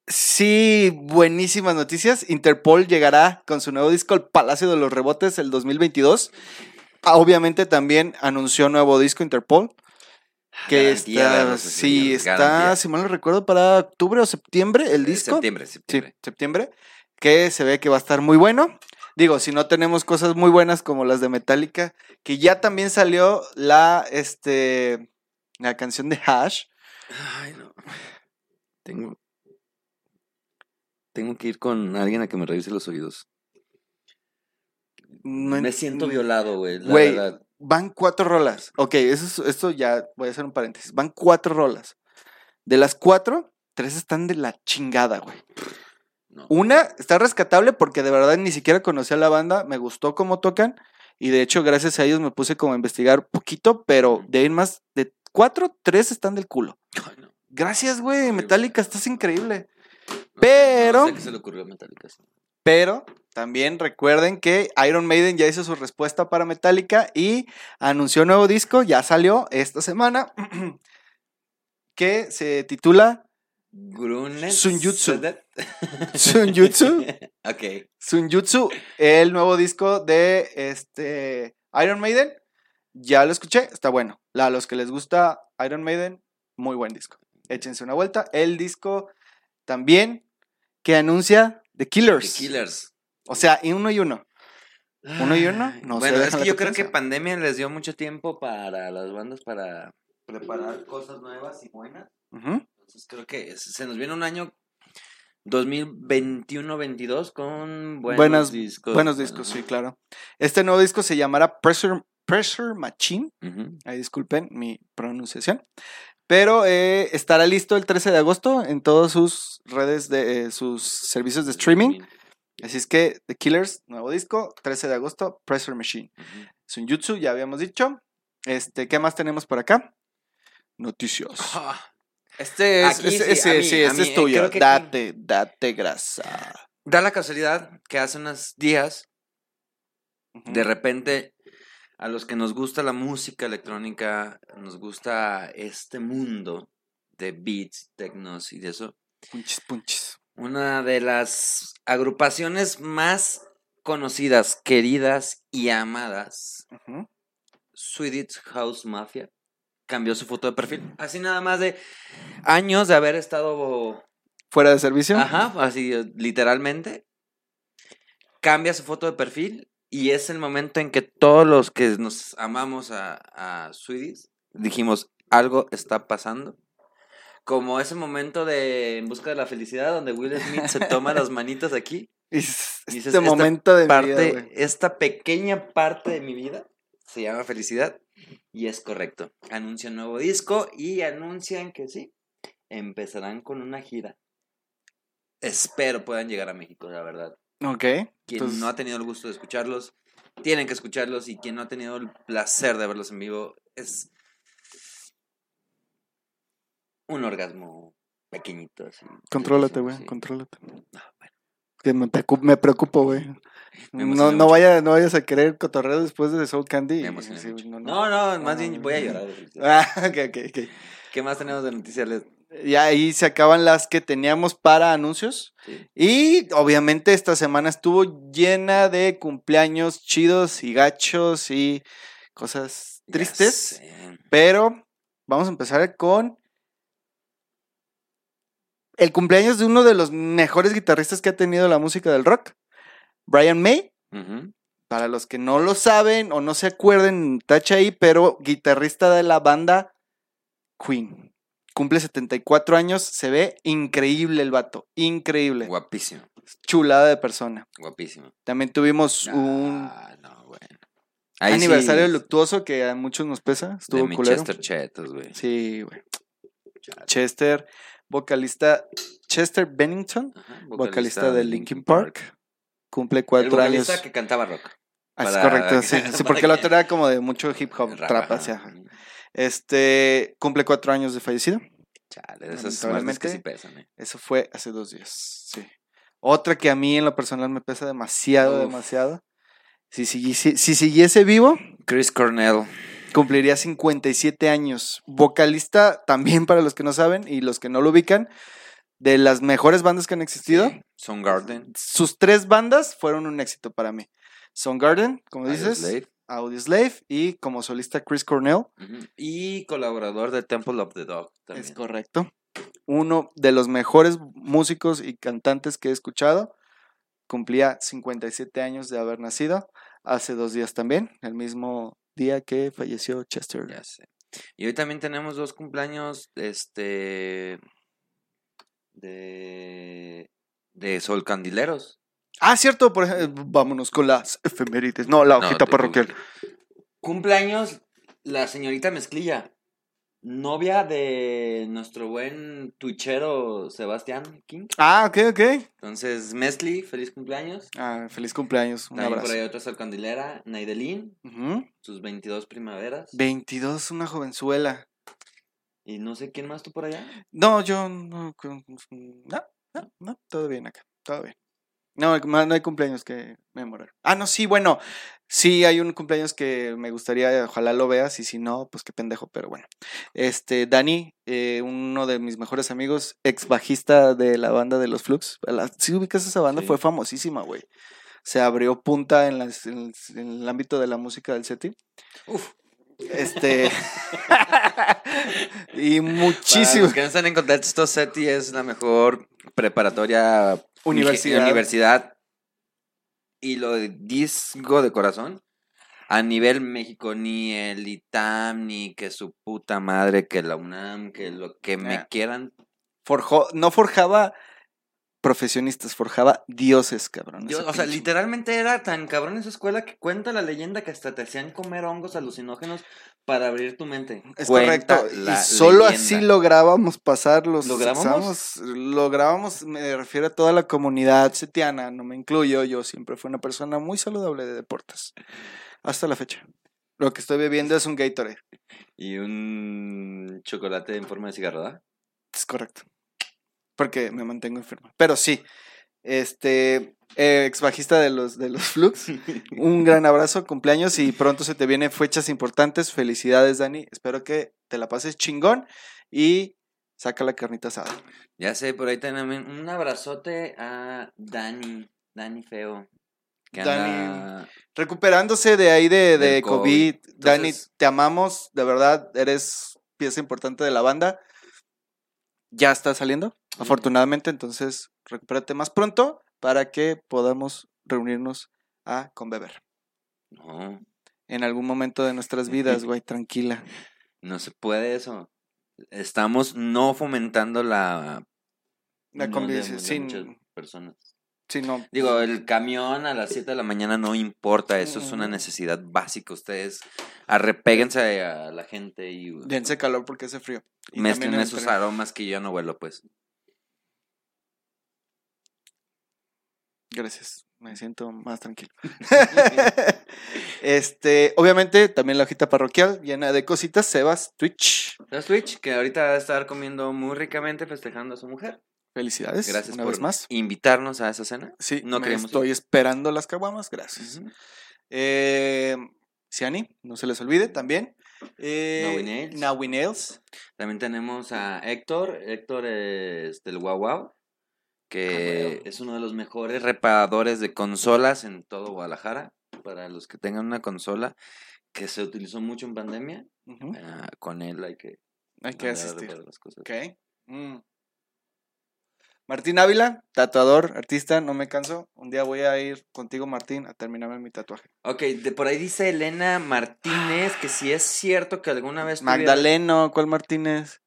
Speaker 2: Sí, buenísimas noticias. Interpol llegará con su nuevo disco El Palacio de los Rebotes el 2022. Ah, Obviamente también anunció nuevo disco Interpol. Que
Speaker 1: Garantía de
Speaker 2: está, sí, está,
Speaker 1: garantía.
Speaker 2: si mal no recuerdo, para octubre o septiembre el
Speaker 1: Eh,
Speaker 2: disco.
Speaker 1: Septiembre,
Speaker 2: Sí,
Speaker 1: septiembre.
Speaker 2: septiembre. Que se ve que va a estar muy bueno. Digo, si no tenemos cosas muy buenas como las de Metallica, que ya también salió la, este, la canción de Hash.
Speaker 1: Ay, no. Tengo. Tengo que ir con alguien a que me revise los oídos.
Speaker 2: No
Speaker 1: me
Speaker 2: en-
Speaker 1: siento violado, güey. la
Speaker 2: Güey,
Speaker 1: verdad.
Speaker 2: Van cuatro rolas. Ok, eso es- esto ya voy a hacer un paréntesis. Van cuatro rolas. De las cuatro, tres están de la chingada, güey.
Speaker 1: No.
Speaker 2: Una está rescatable porque de verdad ni siquiera conocía a la banda, me gustó cómo tocan y de hecho gracias a ellos me puse como a investigar poquito, pero de ahí más de cuatro, tres están del culo.
Speaker 1: No.
Speaker 2: Gracias, güey. Metallica, estás increíble.
Speaker 1: No sé-
Speaker 2: Pero-
Speaker 1: No sé qué se le ocurrió a Metallica. sí.
Speaker 2: Pero también recuerden que Iron Maiden ya hizo su respuesta para Metallica y anunció un nuevo disco, ya salió esta semana, que se titula
Speaker 1: Grunet.
Speaker 2: Sunjutsu. Sunjutsu.
Speaker 1: ok.
Speaker 2: Sunjutsu, el nuevo disco de este Iron Maiden. Ya lo escuché, está bueno. A los que les gusta Iron Maiden, muy buen disco. Échense una vuelta. El disco también que anuncia The
Speaker 1: The
Speaker 2: Killers.
Speaker 1: Killers.
Speaker 2: O sea, y uno y uno. ¿Uno y uno? No
Speaker 1: bueno, es que yo creo que pandemia les dio mucho tiempo para las bandas para preparar cosas nuevas y buenas. Entonces creo que se nos viene un año 2021-22 con buenos
Speaker 2: Buenas-
Speaker 1: discos.
Speaker 2: Buenos discos, sí, claro. Este nuevo disco se llamará Pressure, Pressure Machine.
Speaker 1: Ujú.
Speaker 2: Ahí disculpen mi pronunciación. Pero eh, estará listo el 13 de agosto en todas sus redes de eh, sus servicios de streaming. Así es que The Killers, nuevo disco, 13 de agosto, Pressure Machine.
Speaker 1: Ujú.
Speaker 2: Sunjutsu, ya habíamos dicho. Este, ¿qué más tenemos por acá? Noticias.
Speaker 1: Ah,
Speaker 2: Este es,
Speaker 1: Aquí
Speaker 2: este-
Speaker 1: sí,
Speaker 2: sí,
Speaker 1: a mí-
Speaker 2: sí,
Speaker 1: a
Speaker 2: este
Speaker 1: mí,
Speaker 2: es
Speaker 1: eh,
Speaker 2: tuyo.
Speaker 1: que
Speaker 2: Date, date grasa.
Speaker 1: Da la casualidad que hace unos días, de repente, a los que nos gusta la música electrónica, nos gusta este mundo de beats, tecnos y de eso,
Speaker 2: Punchis, punchis.
Speaker 1: una de las agrupaciones más conocidas, queridas y amadas,
Speaker 2: Ujú.
Speaker 1: Swedish House Mafia, cambió su foto de perfil. Así nada más de años de haber estado
Speaker 2: Fuera de servicio.
Speaker 1: Ajá, así literalmente. Cambia su foto de perfil y es el momento en que todos los que nos amamos a, a Swedish dijimos, algo está pasando. Como ese momento de En busca de la felicidad donde Will Smith se toma las manitas aquí.
Speaker 2: Y
Speaker 1: Dices,
Speaker 2: este
Speaker 1: esta
Speaker 2: momento de mi vida,
Speaker 1: esta pequeña parte de mi vida se llama felicidad y es correcto. Anuncian nuevo disco y anuncian que sí, empezarán con una gira. Espero puedan llegar a México, la verdad.
Speaker 2: Ok.
Speaker 1: Quien
Speaker 2: entonces-
Speaker 1: no ha tenido el gusto de escucharlos, tienen que escucharlos y quien no ha tenido el placer de verlos en vivo es un orgasmo pequeñito. Así,
Speaker 2: Contrólate, güey,
Speaker 1: sí.
Speaker 2: contrólate.
Speaker 1: Ah, bueno,
Speaker 2: Que me, preocup- me preocupo, güey. No, no, vaya, no vayas a querer cotorreo después de Soul Candy.
Speaker 1: me mucho.
Speaker 2: no,
Speaker 1: No,
Speaker 2: no.
Speaker 1: no, más
Speaker 2: No,
Speaker 1: bien
Speaker 2: no,
Speaker 1: voy a
Speaker 2: no.
Speaker 1: llorar.
Speaker 2: Ah, ok, ok, ok.
Speaker 1: ¿Qué más tenemos de noticias?
Speaker 2: Y ahí se acaban las que teníamos para anuncios.
Speaker 1: Sí.
Speaker 2: Y obviamente esta semana estuvo llena de cumpleaños chidos y gachos y cosas tristes. Pero vamos a empezar con el cumpleaños de uno de los mejores guitarristas que ha tenido la música del rock, Brian May. Para los que no lo saben o no se acuerden, tacha ahí, pero guitarrista de la banda Queen. Cumple 74 años, se ve increíble el vato, increíble.
Speaker 1: Guapísimo,
Speaker 2: Chulada de persona.
Speaker 1: guapísimo.
Speaker 2: También tuvimos un
Speaker 1: no, bueno. Ahí sí,
Speaker 2: aniversario luctuoso que a muchos nos pesa.
Speaker 1: de
Speaker 2: Estuvo
Speaker 1: mi
Speaker 2: culero.
Speaker 1: Chester Chetos, güey.
Speaker 2: Sí, güey. Chester, vocalista Chester Bennington,
Speaker 1: Ajá,
Speaker 2: vocalista, de Linkin Park. Cumple
Speaker 1: El
Speaker 2: cuatro
Speaker 1: vocalista
Speaker 2: años.
Speaker 1: que cantaba rock.
Speaker 2: Ah, es correcto, sí. sí, porque el
Speaker 1: que-
Speaker 2: otro era como de mucho hip hop,
Speaker 1: Rap,
Speaker 2: trap,
Speaker 1: ajá.
Speaker 2: Este, cumple cuatro años de fallecido.
Speaker 1: Chale, esas muertes que sí pesan, eh.
Speaker 2: Eso fue hace dos días, sí. Otra que a mí en lo personal me pesa demasiado,
Speaker 1: Uf.
Speaker 2: demasiado. Si siguiese, si siguiese vivo,
Speaker 1: Chris Cornell.
Speaker 2: Cumpliría 57 años. Vocalista también para los que no saben y los que no lo ubican, de las mejores bandas que han existido.
Speaker 1: Soundgarden.
Speaker 2: Sus tres bandas fueron un éxito para mí. Soundgarden, como dices,
Speaker 1: Audioslave.
Speaker 2: Audioslave y como solista Chris Cornell.
Speaker 1: Y colaborador de Temple of the Dog. También.
Speaker 2: Es correcto. Uno de los mejores músicos y cantantes que he escuchado. Cumplía 57 años de haber nacido. Hace dos días también, el mismo día que falleció Chester.
Speaker 1: Ya sé. Y hoy también tenemos dos cumpleaños, este, de, de Sol Candileros.
Speaker 2: Ah, cierto, por ejemplo, vámonos con las efemérides. No, la hojita parroquial.
Speaker 1: Cumpleaños la señorita Mezclilla, novia de nuestro buen tuichero Sebastián King.
Speaker 2: Ah, ok, ok.
Speaker 1: Entonces, Mezcli, feliz cumpleaños.
Speaker 2: Ah, feliz cumpleaños. Un
Speaker 1: También
Speaker 2: abrazo.
Speaker 1: por ahí otra Sol Candilera, Naidelin, sus 22 primaveras.
Speaker 2: 22, una jovenzuela.
Speaker 1: Y no sé quién más tú por allá.
Speaker 2: No, yo no. No, no, no, todo bien acá, todo bien. No, no hay cumpleaños que memorar. Ah, no, sí, bueno, sí hay un cumpleaños que me gustaría, ojalá lo veas, y si no, pues qué pendejo, pero bueno. Este, Dani, eh, uno de mis mejores amigos, ex bajista de la banda de los Flux. Si ubicas esa banda,
Speaker 1: Sí.
Speaker 2: fue famosísima, güey. Se abrió punta en, las- en el- en el ámbito de la música del SETI.
Speaker 1: Uf.
Speaker 2: Este. y
Speaker 1: Para
Speaker 2: muchísimo.
Speaker 1: los que no están en contexto, SETI es la mejor preparatoria
Speaker 2: Universidad.
Speaker 1: universidad y lo disco de corazón a nivel México ni el ITAM ni que su puta madre que la UNAM que lo que me
Speaker 2: Ah.
Speaker 1: quieran
Speaker 2: Forjó, no forjaba profesionistas, forjaba dioses, cabrón.
Speaker 1: O sea, literalmente era tan cabrón esa escuela que cuenta la leyenda que hasta te hacían comer hongos alucinógenos para abrir tu mente.
Speaker 2: Es
Speaker 1: Cuenta
Speaker 2: correcto. Y solo
Speaker 1: leyenda.
Speaker 2: así lográbamos pasar los
Speaker 1: ¿Lográbamos?
Speaker 2: exámenes. Lográbamos, me refiero a toda la comunidad setiana, no me incluyo. Yo siempre fui una persona muy saludable de deportes. Hasta la fecha. Lo que estoy bebiendo es un Gatorade.
Speaker 1: Y un chocolate en forma de cigarro, ¿verdad?
Speaker 2: Es correcto. Porque me mantengo enfermo. Pero sí. Este. eh, ex bajista de los, de los Flux. Un gran abrazo, cumpleaños y pronto se te vienen fechas importantes. Felicidades, Dani. Espero que te la pases chingón y saca la carnita asada.
Speaker 1: Ya sé, por ahí también un abrazote a Dani, Dani Feo. Que
Speaker 2: Dani. Recuperándose de ahí de, de COVID. Dani, te amamos, de verdad, eres pieza importante de la banda. Ya está saliendo, afortunadamente, entonces recupérate más pronto para que podamos reunirnos a con beber.
Speaker 1: No,
Speaker 2: En algún momento de nuestras vidas, güey, tranquila.
Speaker 1: no se puede eso. Estamos no fomentando la...
Speaker 2: La convivencia, sin-
Speaker 1: muchas personas.
Speaker 2: Sí, no.
Speaker 1: Digo, el camión a las 7 de la mañana no importa, eso es una
Speaker 2: Mm.
Speaker 1: necesidad básica. Ustedes arrepéguense a la gente y
Speaker 2: Dense calor porque hace frío. Y
Speaker 1: mezclen esos
Speaker 2: entre-
Speaker 1: aromas que yo no huelo, pues.
Speaker 2: Gracias. Me siento más tranquilo. este, obviamente, también la hojita parroquial llena de cositas. Sebas, Twitch.
Speaker 1: ¿Sabes, Twitch? Que ahorita va a estar comiendo muy ricamente festejando a su mujer.
Speaker 2: Felicidades.
Speaker 1: Gracias
Speaker 2: una
Speaker 1: por
Speaker 2: vez más.
Speaker 1: invitarnos a esa cena.
Speaker 2: Sí,
Speaker 1: no
Speaker 2: me estoy esperando las caguamas. Gracias.
Speaker 1: Ujú.
Speaker 2: Eh, Ciani, no se les olvide también. Eh,
Speaker 1: Naui Nails. También tenemos a Héctor. Héctor es del Wow Wow, que
Speaker 2: Ah,
Speaker 1: es uno de los mejores reparadores de consolas en todo Guadalajara. Para los que tengan una consola que se utilizó mucho en pandemia, ah, con él hay que,
Speaker 2: Hay que asistir.
Speaker 1: las cosas.
Speaker 2: Ok. Mm. Martín Ávila, tatuador, artista, no me canso. Un día voy a ir contigo, Martín, a terminarme mi tatuaje.
Speaker 1: Ok, de por ahí dice Elena Martínez que si es cierto que alguna vez tuviera-
Speaker 2: Magdaleno, ¿cuál Martínez?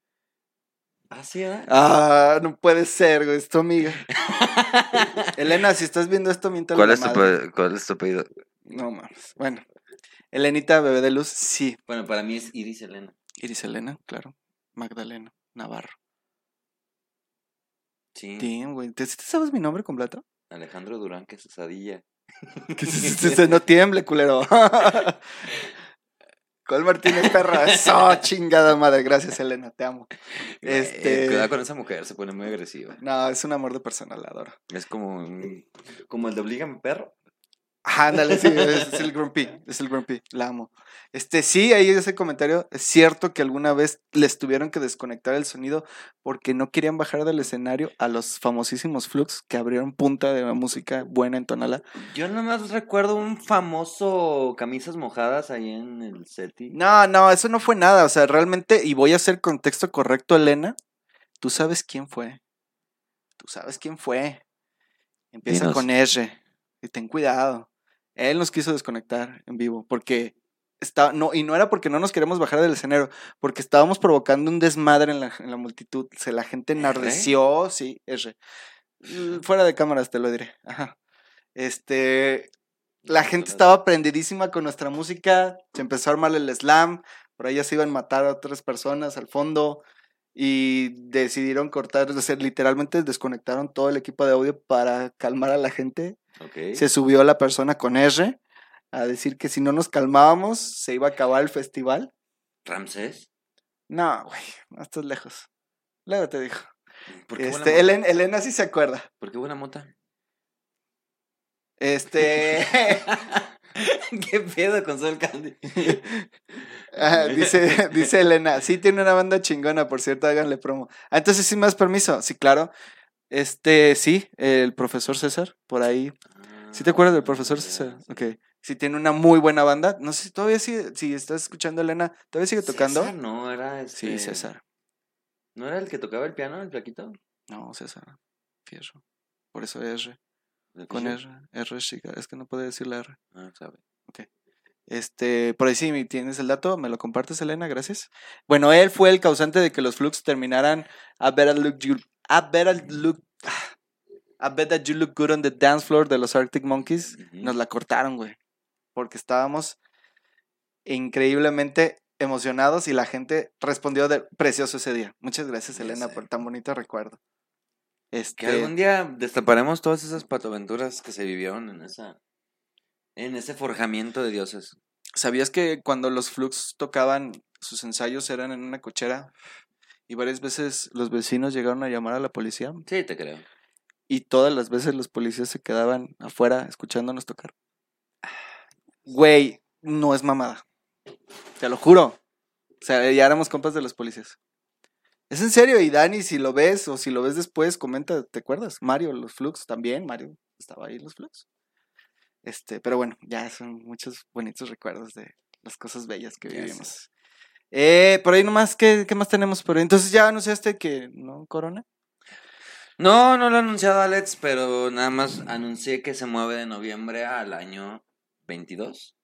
Speaker 1: Ah, sí, ¿verdad?
Speaker 2: Ah, no puede ser, güey, es tu amiga. Elena, si estás viendo esto, mientras
Speaker 1: ¿Cuál es, tu, ¿Cuál es tu apellido?
Speaker 2: No mames. Bueno. Elenita, bebé de luz, sí.
Speaker 1: Bueno, para mí es Iris Elena.
Speaker 2: Iris Elena, claro. Magdaleno, Navarro.
Speaker 1: Sí.
Speaker 2: Damn, güey. ¿Te, sabes mi nombre completo?
Speaker 1: Alejandro Durán, que es Osadilla.
Speaker 2: Que se- no tiemble, culero. ¿Cuál Martínez, perra? Eso, chingada madre. Gracias, Elena, te amo. Este-
Speaker 1: cuidado con esa mujer, se pone muy agresiva.
Speaker 2: No, es un amor de persona, la adoro.
Speaker 1: Es como, un- como el de Oblígame Perro.
Speaker 2: Ajá, ándale, sí, es, es el Grumpy, es el Grumpy, la amo. Este, sí, ahí ese comentario, es cierto que alguna vez les tuvieron que desconectar el sonido porque no querían bajar del escenario a los famosísimos Flux que abrieron punta de música buena en Tonala.
Speaker 1: Yo nomás recuerdo un famoso camisas mojadas ahí en el SETI.
Speaker 2: No, no, eso no fue nada, o sea, realmente, y voy a hacer contexto correcto, Elena, tú sabes quién fue, tú sabes quién fue. Empieza
Speaker 1: Dinos.
Speaker 2: con R, y ten cuidado. Él nos quiso desconectar en vivo porque está, no, y no era porque no nos queremos bajar del escenario, porque estábamos provocando un desmadre en la, en la multitud. Se, la gente enardeció, sí, R. Fuera de cámaras te lo diré. Ajá. Este, la gente estaba prendidísima con nuestra música, se empezó a armar el slam, por ahí ya se iban a matar a otras personas al fondo y decidieron cortar, o sea, literalmente desconectaron todo el equipo de audio para calmar a la gente
Speaker 1: Ok.
Speaker 2: se subió la persona con R a decir que si no nos calmábamos se iba a acabar el festival.
Speaker 1: ¿Ramsés?
Speaker 2: No, güey, no estás lejos. Luego te dijo.
Speaker 1: ¿Por qué buena
Speaker 2: Este? Elena, Elena sí se acuerda.
Speaker 1: ¿Por qué buena mota?
Speaker 2: Este,
Speaker 1: ¿Qué pedo con Sol Candy?
Speaker 2: ah, dice, dice Elena, sí tiene una banda chingona, por cierto, háganle promo. Ah, entonces me das permiso. Sí, claro. Este, sí, el profesor César, por ahí. ¿Sí te acuerdas del profesor
Speaker 1: Ah, ya,
Speaker 2: César? Ok. Sí tiene una muy buena banda. No sé si todavía sigue, si estás escuchando Elena, ¿todavía sigue tocando?
Speaker 1: César no, era este...
Speaker 2: Sí, César.
Speaker 1: ¿No era el que tocaba el piano, el flaquito?
Speaker 2: No, César. Fierro. Por eso R.
Speaker 1: ¿El
Speaker 2: Con? R. R chica. Es que no puede decir la R.
Speaker 1: Ah, sabe.
Speaker 2: Este, por ahí sí tienes el dato, me lo compartes, Elena, gracias. Bueno, él fue el causante de que los Flux terminaran a better look you, a better look, a bet that you look good on the dance floor de los Arctic Monkeys. Nos la cortaron, güey. Porque estábamos increíblemente emocionados y la gente respondió de precioso ese día. Muchas gracias, Elena, por tan bonito recuerdo.
Speaker 1: Que
Speaker 2: Este,
Speaker 1: algún día destaparemos todas esas patoaventuras que se vivieron en esa... En ese forjamiento de dioses.
Speaker 2: ¿Sabías que cuando los Flux tocaban, sus ensayos eran en una cochera? Y varias veces los vecinos llegaron a llamar a la policía.
Speaker 1: Sí, te creo.
Speaker 2: Y todas las veces los policías se quedaban afuera escuchándonos tocar. Güey, no es mamada. Te lo juro. O sea, ya éramos compas de los policías. Es en serio, y Dani, si lo ves o si lo ves después, comenta, ¿te acuerdas? Mario, los Flux también, Mario estaba ahí en los Flux. Este, pero bueno, ya son muchos bonitos recuerdos de las cosas bellas que
Speaker 1: Ya
Speaker 2: vivimos. Eh, por ahí nomás, ¿qué, ¿qué más tenemos por ahí? Entonces ya anunciaste que no, Corona.
Speaker 1: No, no lo ha anunciado Alex, pero nada más anuncié que se mueve de noviembre al año 22.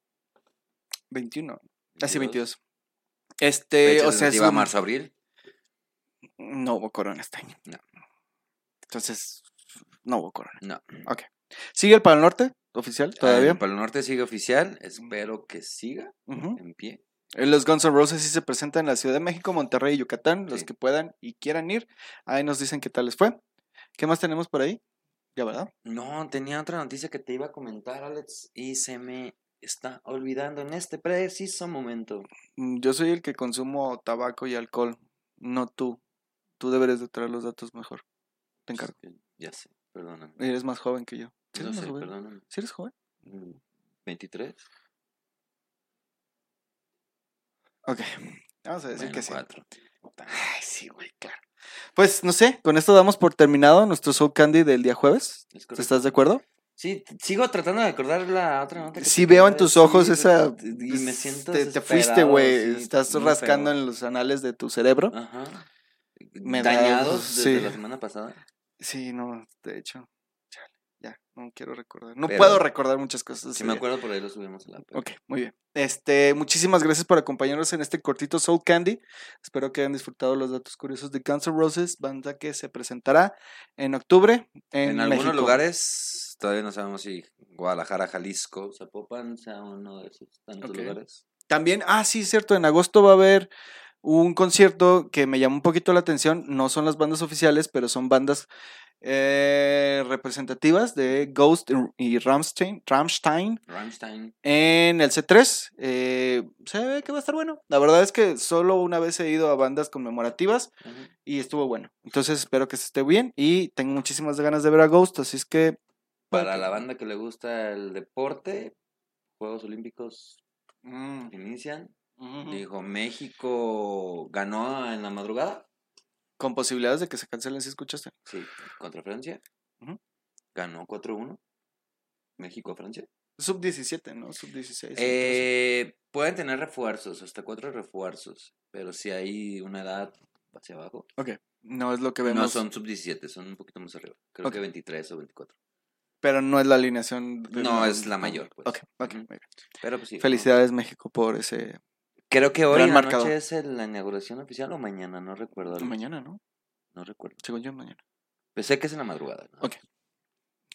Speaker 2: 21. Así
Speaker 1: 22.
Speaker 2: 22. Este,
Speaker 1: Fecha
Speaker 2: o sea, es un-
Speaker 1: marzo-abril.
Speaker 2: No hubo corona este año.
Speaker 1: No.
Speaker 2: Entonces, no hubo corona.
Speaker 1: No.
Speaker 2: ¿Sigue el Pal Norte oficial todavía?
Speaker 1: Ah, Para el norte sigue oficial. Espero que siga en pie.
Speaker 2: Eh, Los Guns N' Roses sí se presentan en la Ciudad de México, Monterrey y Yucatán. Los que puedan y quieran ir, ahí nos dicen qué tal les fue. ¿Qué más tenemos por ahí? Ya, ¿verdad?
Speaker 1: No, tenía otra noticia que te iba a comentar, Alex, y se me está olvidando en este preciso momento.
Speaker 2: Mm, Yo soy el que consumo tabaco y alcohol, no tú. Tú deberes de traer los datos mejor. Te encargo.
Speaker 1: Es que Ya sé, perdóname.
Speaker 2: Eres más joven que yo. ¿Sí
Speaker 1: No sé,
Speaker 2: joven?
Speaker 1: perdóname.
Speaker 2: ¿Sí eres joven?
Speaker 1: Mm, 23.
Speaker 2: Ok. Vamos a decir
Speaker 1: Bueno,
Speaker 2: que sí.
Speaker 1: cuatro.
Speaker 2: Ay, sí, güey, claro. Pues no sé, con esto damos por terminado nuestro Soul Candy del día jueves.
Speaker 1: Es.
Speaker 2: ¿Estás de acuerdo?
Speaker 1: Sí, sigo tratando de acordar la otra nota. que
Speaker 2: Sí veo en tus
Speaker 1: decir,
Speaker 2: ojos esa...
Speaker 1: Y me
Speaker 2: pues,
Speaker 1: siento
Speaker 2: Te, te fuiste, güey.
Speaker 1: sí,
Speaker 2: Estás rascando
Speaker 1: feo.
Speaker 2: en los anales de tu cerebro.
Speaker 1: Ajá.
Speaker 2: Me da-
Speaker 1: Dañados desde
Speaker 2: sí.
Speaker 1: la semana pasada.
Speaker 2: Sí, no, de hecho. chale, ya, no quiero recordar. No
Speaker 1: Pero-
Speaker 2: puedo recordar muchas cosas.
Speaker 1: Si me acuerdo, por ahí lo subimos a la
Speaker 2: Ok, muy bien. Este, muchísimas gracias por acompañarnos en este cortito Soul Candy. Espero que hayan disfrutado los datos curiosos de Guns N' Roses, banda que se presentará en octubre en,
Speaker 1: En, algunos
Speaker 2: México.
Speaker 1: lugares, todavía no sabemos si Guadalajara, Jalisco, Zapopan sea uno de esos tantos lugares.
Speaker 2: También, ah, sí, cierto, en agosto va a haber un concierto que me llamó un poquito la atención. No son las bandas oficiales, pero son bandas eh, representativas de Ghost y Rammstein, Rammstein
Speaker 1: Rammstein.
Speaker 2: en el C3. eh, se ve que va a estar bueno. La verdad es que solo una vez he ido a bandas conmemorativas y estuvo bueno. Entonces espero que se esté bien y tengo muchísimas ganas de ver a Ghost, así es que
Speaker 1: para la banda que le gusta el deporte, Juegos Olímpicos
Speaker 2: Mm,
Speaker 1: inician. Dijo, México ganó en la madrugada.
Speaker 2: Con posibilidades de que se cancelen, si escuchaste?
Speaker 1: Sí, contra Francia.
Speaker 2: Ujú.
Speaker 1: Ganó 4-1. México-Francia.
Speaker 2: Sub 17, ¿no? Sub 16.
Speaker 1: Eh, pueden tener refuerzos, hasta cuatro refuerzos, pero si hay una edad hacia abajo.
Speaker 2: no es lo que vemos.
Speaker 1: No son sub-17, son un poquito más arriba. Creo
Speaker 2: Ok.
Speaker 1: que 23 o 24.
Speaker 2: Pero no es la alineación. de
Speaker 1: No, es la mayor, pues.
Speaker 2: Ok, ok.
Speaker 1: Pero pues sí. ¿no?
Speaker 2: Felicidades, México, por ese.
Speaker 1: Creo que hoy en la
Speaker 2: marcador.
Speaker 1: noche es la inauguración oficial o mañana, no recuerdo.
Speaker 2: Mañana, ¿no?
Speaker 1: No recuerdo.
Speaker 2: Según yo, mañana.
Speaker 1: Pensé que es en la madrugada. ¿no?
Speaker 2: Ok.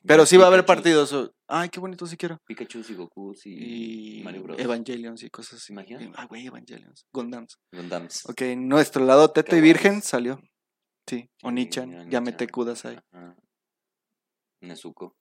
Speaker 2: Pero sí va a haber partidos. Ay, qué bonito, sí quiero.
Speaker 1: Pikachu y Goku y,
Speaker 2: Y
Speaker 1: Mario Bros.
Speaker 2: Evangelions y cosas así.
Speaker 1: Imagina.
Speaker 2: Ay, güey, Evangelions. Gundams.
Speaker 1: Gundams.
Speaker 2: Ok, nuestro lado teta y virgen salió. Sí, Onichan. Yamete Kudasai.
Speaker 1: Ajá. Nezuko.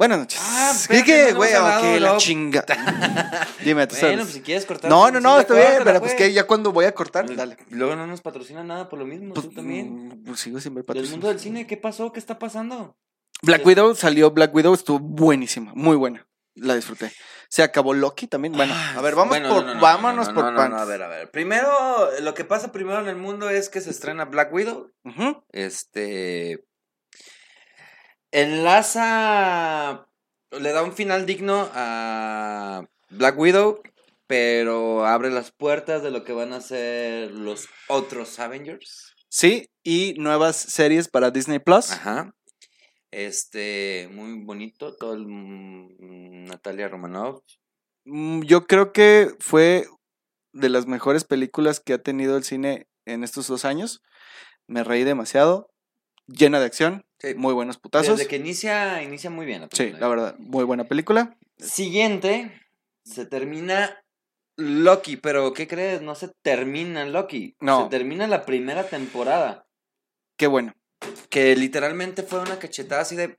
Speaker 2: Buenas noches.
Speaker 1: Ah,
Speaker 2: ¿Qué,
Speaker 1: espérate,
Speaker 2: qué,
Speaker 1: no
Speaker 2: güey? Ok, la chinga. Dime, tú
Speaker 1: Bueno,
Speaker 2: sabes.
Speaker 1: pues si quieres cortar.
Speaker 2: No, no, no,
Speaker 1: sí,
Speaker 2: está bien, pero pues que ya cuando voy a cortar, dale.
Speaker 1: Luego no nos patrocina nada por lo mismo,
Speaker 2: Pues,
Speaker 1: tú también.
Speaker 2: pues sigo sin ver
Speaker 1: Del
Speaker 2: patrocinio.
Speaker 1: mundo del cine, ¿qué pasó? ¿Qué está pasando?
Speaker 2: Black Widow salió, Black Widow estuvo buenísima, muy buena. La disfruté. Se acabó Loki también. Bueno, a ver, vamos
Speaker 1: Bueno,
Speaker 2: por,
Speaker 1: no, no, no,
Speaker 2: vámonos
Speaker 1: no, no,
Speaker 2: por
Speaker 1: no, no, no, a ver, a ver. Primero, lo que pasa primero en el mundo es que se estrena Black Widow. Este. Enlaza. Le da un final digno a Black Widow. Pero abre las puertas de lo que van a ser los otros Avengers.
Speaker 2: Sí, y nuevas series para Disney Plus.
Speaker 1: Ajá. Este, muy bonito, todo el mm, Natalia Romanoff.
Speaker 2: Mm, Yo creo que fue de las mejores películas que ha tenido el cine en estos dos años. Me reí demasiado. Llena de acción,
Speaker 1: Sí,
Speaker 2: muy buenos putazos.
Speaker 1: Desde que inicia, inicia muy bien.
Speaker 2: Sí,
Speaker 1: película.
Speaker 2: la verdad, muy buena película.
Speaker 1: Siguiente, se termina Loki, pero ¿qué crees? No se termina Loki.
Speaker 2: No.
Speaker 1: Se termina la primera temporada.
Speaker 2: Qué bueno.
Speaker 1: Que literalmente fue una cachetada así de.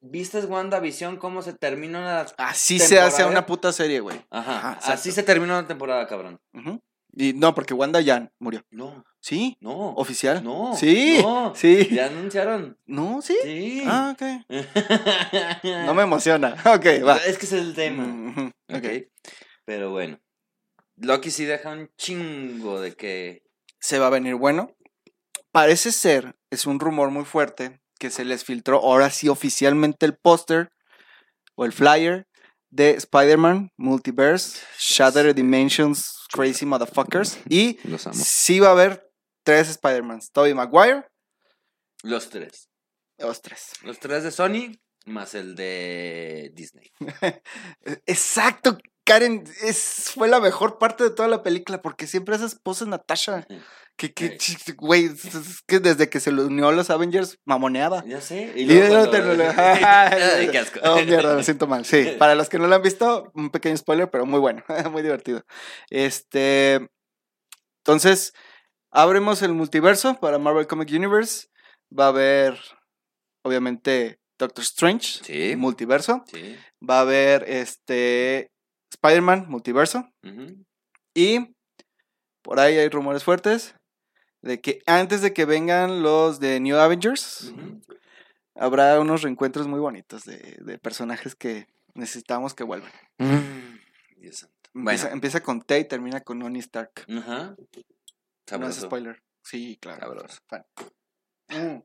Speaker 1: ¿Viste WandaVision cómo se termina una.
Speaker 2: Así se hace una puta serie, güey.
Speaker 1: Ajá. Así se terminó una temporada, cabrón.
Speaker 2: Ujú. Y no, porque Wanda ya murió.
Speaker 1: No,
Speaker 2: Sí,
Speaker 1: no.
Speaker 2: oficial.
Speaker 1: No.
Speaker 2: Sí,
Speaker 1: no,
Speaker 2: sí.
Speaker 1: Ya anunciaron.
Speaker 2: No, sí.
Speaker 1: Sí.
Speaker 2: Ah, ok. No me emociona. Ok, va.
Speaker 1: Es que es el tema.
Speaker 2: Ujú,
Speaker 1: Ok.
Speaker 2: ok.
Speaker 1: Pero bueno. Loki sí deja un chingo de que.
Speaker 2: Se va a venir bueno. Parece ser, es un rumor muy fuerte, que se les filtró ahora sí oficialmente el póster o el flyer de Spider-Man Multiverse, Shattered Dimensions, Crazy Motherfuckers. Y
Speaker 1: Los
Speaker 2: sí va a haber tres Spider-Mans. Tobey Maguire,
Speaker 1: Los tres.
Speaker 2: los tres.
Speaker 1: Los tres de Sony más el de Disney.
Speaker 2: Exacto, Karen, es, fue la mejor parte de toda la película porque siempre esa esposa es Natasha. Que, que, güey, que desde que se le unió a los Avengers, mamoneaba.
Speaker 1: Ya sé.
Speaker 2: Y
Speaker 1: luego.
Speaker 2: Oh, mierda, lo siento mal. Sí, para los que no lo han visto, un pequeño spoiler, pero muy bueno, muy divertido. Este, entonces, abrimos el multiverso para Marvel Comic Universe. Va a haber, obviamente, Doctor Strange,
Speaker 1: Sí.
Speaker 2: multiverso.
Speaker 1: Sí.
Speaker 2: Va a haber este Spider-Man, multiverso. Y por ahí hay rumores fuertes de que antes de que vengan los de New Avengers, habrá unos reencuentros muy bonitos de, de personajes que necesitamos que vuelvan.
Speaker 1: Santo.
Speaker 2: Empieza,
Speaker 1: Bueno.
Speaker 2: empieza con T y termina con Tony Stark.
Speaker 1: Ajá.
Speaker 2: No es spoiler. Sí, claro. Fan. Mm.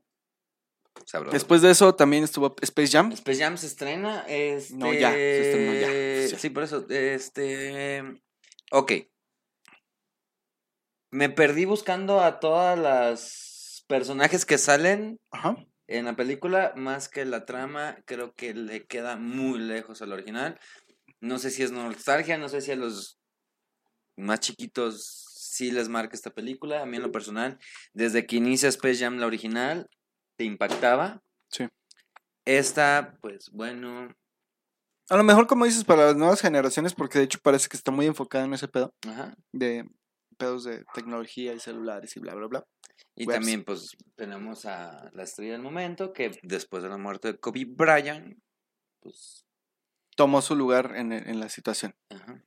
Speaker 1: Sabroso.
Speaker 2: Después de eso también estuvo Space Jam.
Speaker 1: Space Jam se estrena. Este...
Speaker 2: No, ya, se estrenó ya, oficial.
Speaker 1: Sí, por eso. Este. Ok. Me perdí buscando a todas las personajes que salen
Speaker 2: Ajá.
Speaker 1: en la película, más que la trama, creo que le queda muy lejos al original. No sé si es nostalgia, no sé si a los más chiquitos sí les marca esta película. A mí en lo personal, desde que inicia Space Jam la original, te impactaba.
Speaker 2: Sí.
Speaker 1: Esta, pues bueno,
Speaker 2: A lo mejor, como dices, para las nuevas generaciones, porque de hecho parece que está muy enfocada en ese pedo
Speaker 1: ajá.
Speaker 2: de pedos de tecnología y celulares y bla, bla, bla.
Speaker 1: Y
Speaker 2: Webs.
Speaker 1: también, pues, tenemos a la estrella del momento, que después de la muerte de Kobe Bryant, pues,
Speaker 2: Tomó su lugar en, en la situación.
Speaker 1: ajá.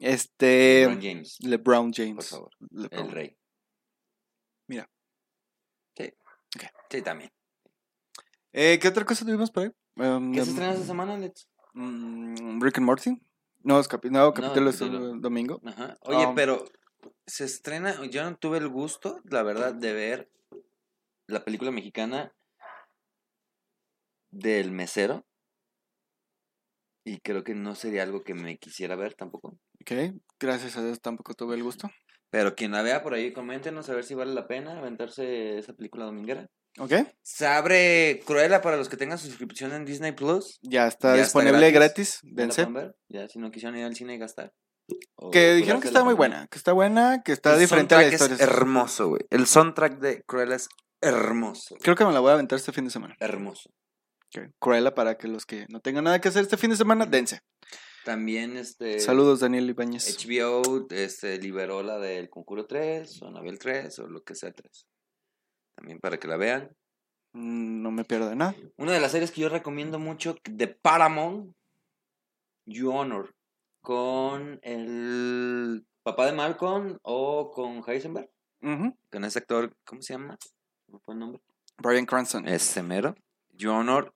Speaker 2: Este.
Speaker 1: LeBron James,
Speaker 2: LeBron James.
Speaker 1: por favor,
Speaker 2: LeBron.
Speaker 1: el rey.
Speaker 2: Mira.
Speaker 1: Sí. También.
Speaker 2: Eh, ¿Qué otra cosa tuvimos por ahí? Um,
Speaker 1: ¿Qué se
Speaker 2: de-
Speaker 1: estrena esta semana, Alex?
Speaker 2: Rick and Morty. Nuevos capi- nuevo
Speaker 1: No,
Speaker 2: capítulo este
Speaker 1: capítulo.
Speaker 2: domingo.
Speaker 1: Ajá. Oye,
Speaker 2: Um,
Speaker 1: pero se estrena, yo no tuve el gusto, la verdad, de ver la película mexicana del mesero. Y creo que no sería algo que me quisiera ver tampoco.
Speaker 2: Ok, gracias a Dios tampoco tuve el gusto.
Speaker 1: Pero quien la vea por ahí, coméntenos a ver si vale la pena aventarse esa película dominguera.
Speaker 2: Ok,
Speaker 1: Se abre Cruella para los que tengan suscripción en Disney Plus.
Speaker 2: ya está
Speaker 1: Ya
Speaker 2: disponible
Speaker 1: gratis.
Speaker 2: Dense.
Speaker 1: ya si no quisieron ir al cine y gastar. O
Speaker 2: Que dijeron que está muy buena, que está buena, que está
Speaker 1: El
Speaker 2: diferente a la historia.
Speaker 1: Es hermoso, güey. El soundtrack de Cruella es hermoso.
Speaker 2: Creo que me la voy a aventar este fin de semana.
Speaker 1: Hermoso.
Speaker 2: Ok, Cruella para que los que no tengan nada que hacer este fin de semana, dense.
Speaker 1: También este
Speaker 2: Saludos, Daniel Ibáñez.
Speaker 1: HBO este, liberó la del Conjuro 3 o Anabel 3 o lo que sea 3. También para que la vean.
Speaker 2: Mm, No me pierdo de nada.
Speaker 1: Una de las series que yo recomiendo mucho de Paramount, You Honor, con el papá de Malcolm o con Heisenberg,
Speaker 2: Ujú.
Speaker 1: con ese actor, ¿cómo se llama? ¿No fue el nombre?
Speaker 2: Brian Cranston.
Speaker 1: Ese mero. You Honor.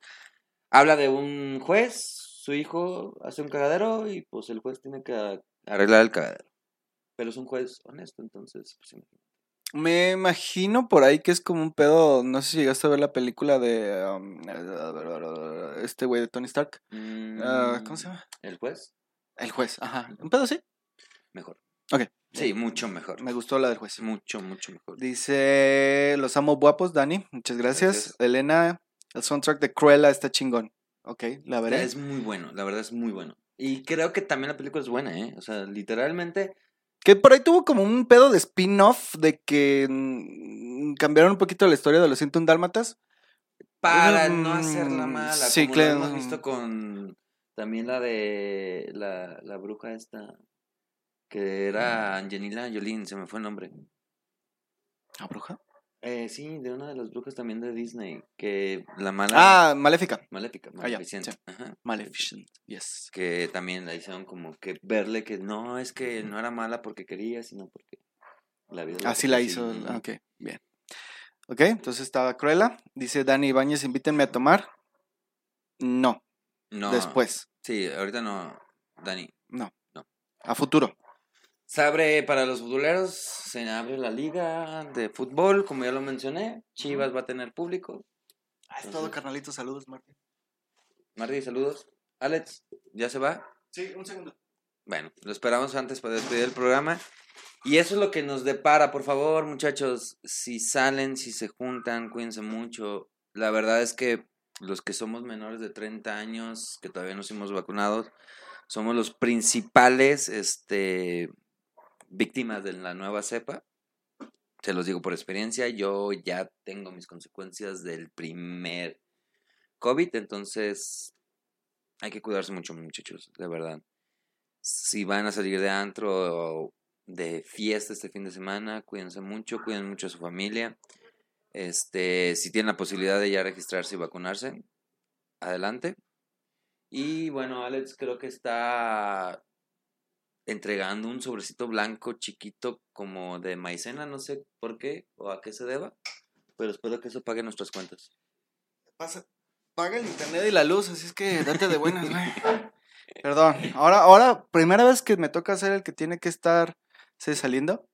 Speaker 1: Habla de un juez, su hijo hace un cagadero y pues el juez tiene que arreglar el cagadero. Pero es un juez honesto, entonces, pues, imagínate.
Speaker 2: Me imagino por ahí que es como un pedo. No sé si llegaste a ver la película de. um, este güey de Tony Stark. Ah, ¿Cómo se llama?
Speaker 1: Mm, ¿El juez?
Speaker 2: El juez, ajá. Un pedo así.
Speaker 1: Mejor.
Speaker 2: Ok.
Speaker 1: Sí, mucho mejor.
Speaker 2: Me gustó la del juez.
Speaker 1: Mucho, mucho mejor.
Speaker 2: Dice, los amo guapos, Dani. Muchas gracias.
Speaker 1: Gracias.
Speaker 2: Elena, el soundtrack de Cruella está chingón. Ok, la veré.
Speaker 1: Es muy bueno, la verdad es muy bueno. Y creo que también la película es buena, ¿eh? O sea, literalmente.
Speaker 2: Que por ahí tuvo como un pedo de spin-off de que mm, cambiaron un poquito la historia de los 101 Dálmatas.
Speaker 1: Para
Speaker 2: Mm,
Speaker 1: no hacerla mala,
Speaker 2: sí,
Speaker 1: como
Speaker 2: claro.
Speaker 1: lo hemos visto con también la de la, la bruja esta, que era Angelina Jolie, se me fue el nombre.
Speaker 2: ¿La bruja?
Speaker 1: Eh, sí, de una de las brujas también de Disney, que la mala...
Speaker 2: Ah, Maléfica.
Speaker 1: Maléfica,
Speaker 2: Ah,
Speaker 1: Maleficent,
Speaker 2: sí.
Speaker 1: ajá.
Speaker 2: Maleficent, yes.
Speaker 1: Que también la hicieron como que verle que no, es que no era mala porque quería, sino porque la vida...
Speaker 2: Así la hizo.
Speaker 1: ujú.
Speaker 2: Ok, bien. Ok, entonces estaba Cruella. Dice Dani Ibáñez, invítenme a tomar. No,
Speaker 1: No,
Speaker 2: después.
Speaker 1: Sí, ahorita no, Dani.
Speaker 2: No.
Speaker 1: No.
Speaker 2: A futuro.
Speaker 1: Se abre para los futboleros, se abre la liga de fútbol, como ya lo mencioné. Chivas va a tener público.
Speaker 2: Ah,
Speaker 1: es todo,
Speaker 2: carnalito. Saludos, Martín.
Speaker 1: Marty, saludos. Alex, ¿ya se va?
Speaker 2: Sí, un segundo.
Speaker 1: Bueno, lo esperamos antes para despedir el programa. Y eso es lo que nos depara, por favor, muchachos. Si salen, si se juntan, cuídense mucho. La verdad es que los que somos menores de 30 años, que todavía no somos vacunados, somos los principales este, víctimas de la nueva cepa. Se los digo por experiencia, yo ya tengo mis consecuencias del primer COVID, entonces hay que cuidarse mucho, muchachos, de verdad. Si van a salir de antro o de fiesta este fin de semana, cuídense mucho, cuiden mucho a su familia. Este, si tienen la posibilidad de ya registrarse y vacunarse, adelante. Y bueno, Alex creo que está entregando un sobrecito blanco chiquito como de maicena, no sé por qué o a qué se deba, pero espero que eso pague nuestras cuentas.
Speaker 2: Pasa, paga el internet y la luz, así es que date de buenas, güey. Perdón, ahora, ahora, primera vez que me toca ser el que tiene que estar ¿sí, saliendo.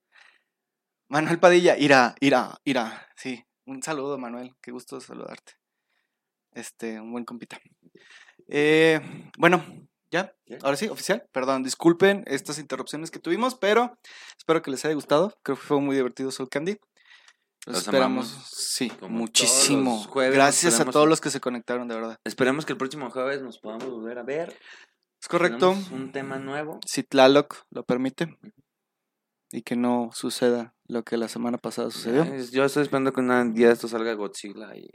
Speaker 2: Manuel Padilla, irá, irá, irá. Sí, un saludo, Manuel, qué gusto saludarte. Este, un buen compita. Eh, bueno, ya, ahora sí, oficial. Perdón, disculpen estas interrupciones que tuvimos, pero espero que les haya gustado. Creo que fue muy divertido Soul Candy. Los,
Speaker 1: Los
Speaker 2: esperamos,
Speaker 1: amamos,
Speaker 2: sí,
Speaker 1: como
Speaker 2: muchísimo.
Speaker 1: jueves,
Speaker 2: Gracias a todos los que se conectaron, de verdad.
Speaker 1: Esperemos que el próximo jueves nos podamos volver a ver.
Speaker 2: Es correcto.
Speaker 1: Tenemos un tema nuevo.
Speaker 2: Si Tlaloc lo permite. Y que no suceda lo que la semana pasada sucedió.
Speaker 1: Yo estoy esperando que un día esto salga Godzilla y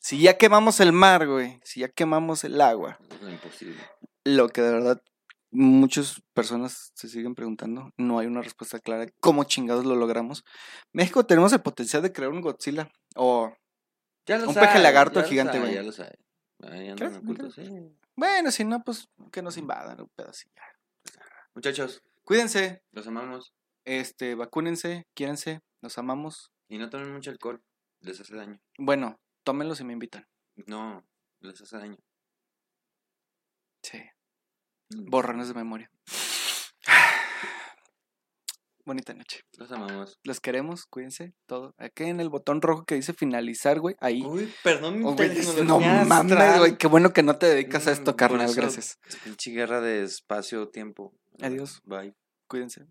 Speaker 2: Si ya quemamos el mar, güey. Si ya quemamos el agua.
Speaker 1: es imposible.
Speaker 2: Lo que de verdad muchas personas se siguen preguntando. No hay una respuesta clara. de ¿Cómo chingados lo logramos? México tenemos el potencial de crear un Godzilla. O,
Speaker 1: Ya lo
Speaker 2: Un
Speaker 1: sabe,
Speaker 2: peje lagarto
Speaker 1: ya lo
Speaker 2: gigante,
Speaker 1: sabe,
Speaker 2: güey.
Speaker 1: Ya lo sabe. Ahí andan ocultos, sí.
Speaker 2: bueno, si no, pues que nos invadan un pedacito.
Speaker 1: Muchachos,
Speaker 2: Cuídense.
Speaker 1: los amamos.
Speaker 2: Este, vacúnense, quiérense, los amamos.
Speaker 1: Y no tomen mucho alcohol. Les hace daño.
Speaker 2: Bueno, tómenlos y me invitan.
Speaker 1: No, les hace daño.
Speaker 2: Sí.
Speaker 1: Mm.
Speaker 2: Borrones de memoria. Bonita noche.
Speaker 1: Los amamos.
Speaker 2: Los queremos, cuídense, todo. Aquí en el botón rojo que dice finalizar, güey, ahí.
Speaker 1: Uy, perdón, mi
Speaker 2: Oh, güey, no mames, güey, qué bueno que no te dedicas a
Speaker 1: Mm,
Speaker 2: esto,
Speaker 1: por
Speaker 2: carnal, gracias.
Speaker 1: Pinche guerra de espacio-tiempo.
Speaker 2: Adiós.
Speaker 1: Bye.
Speaker 2: Cuídense.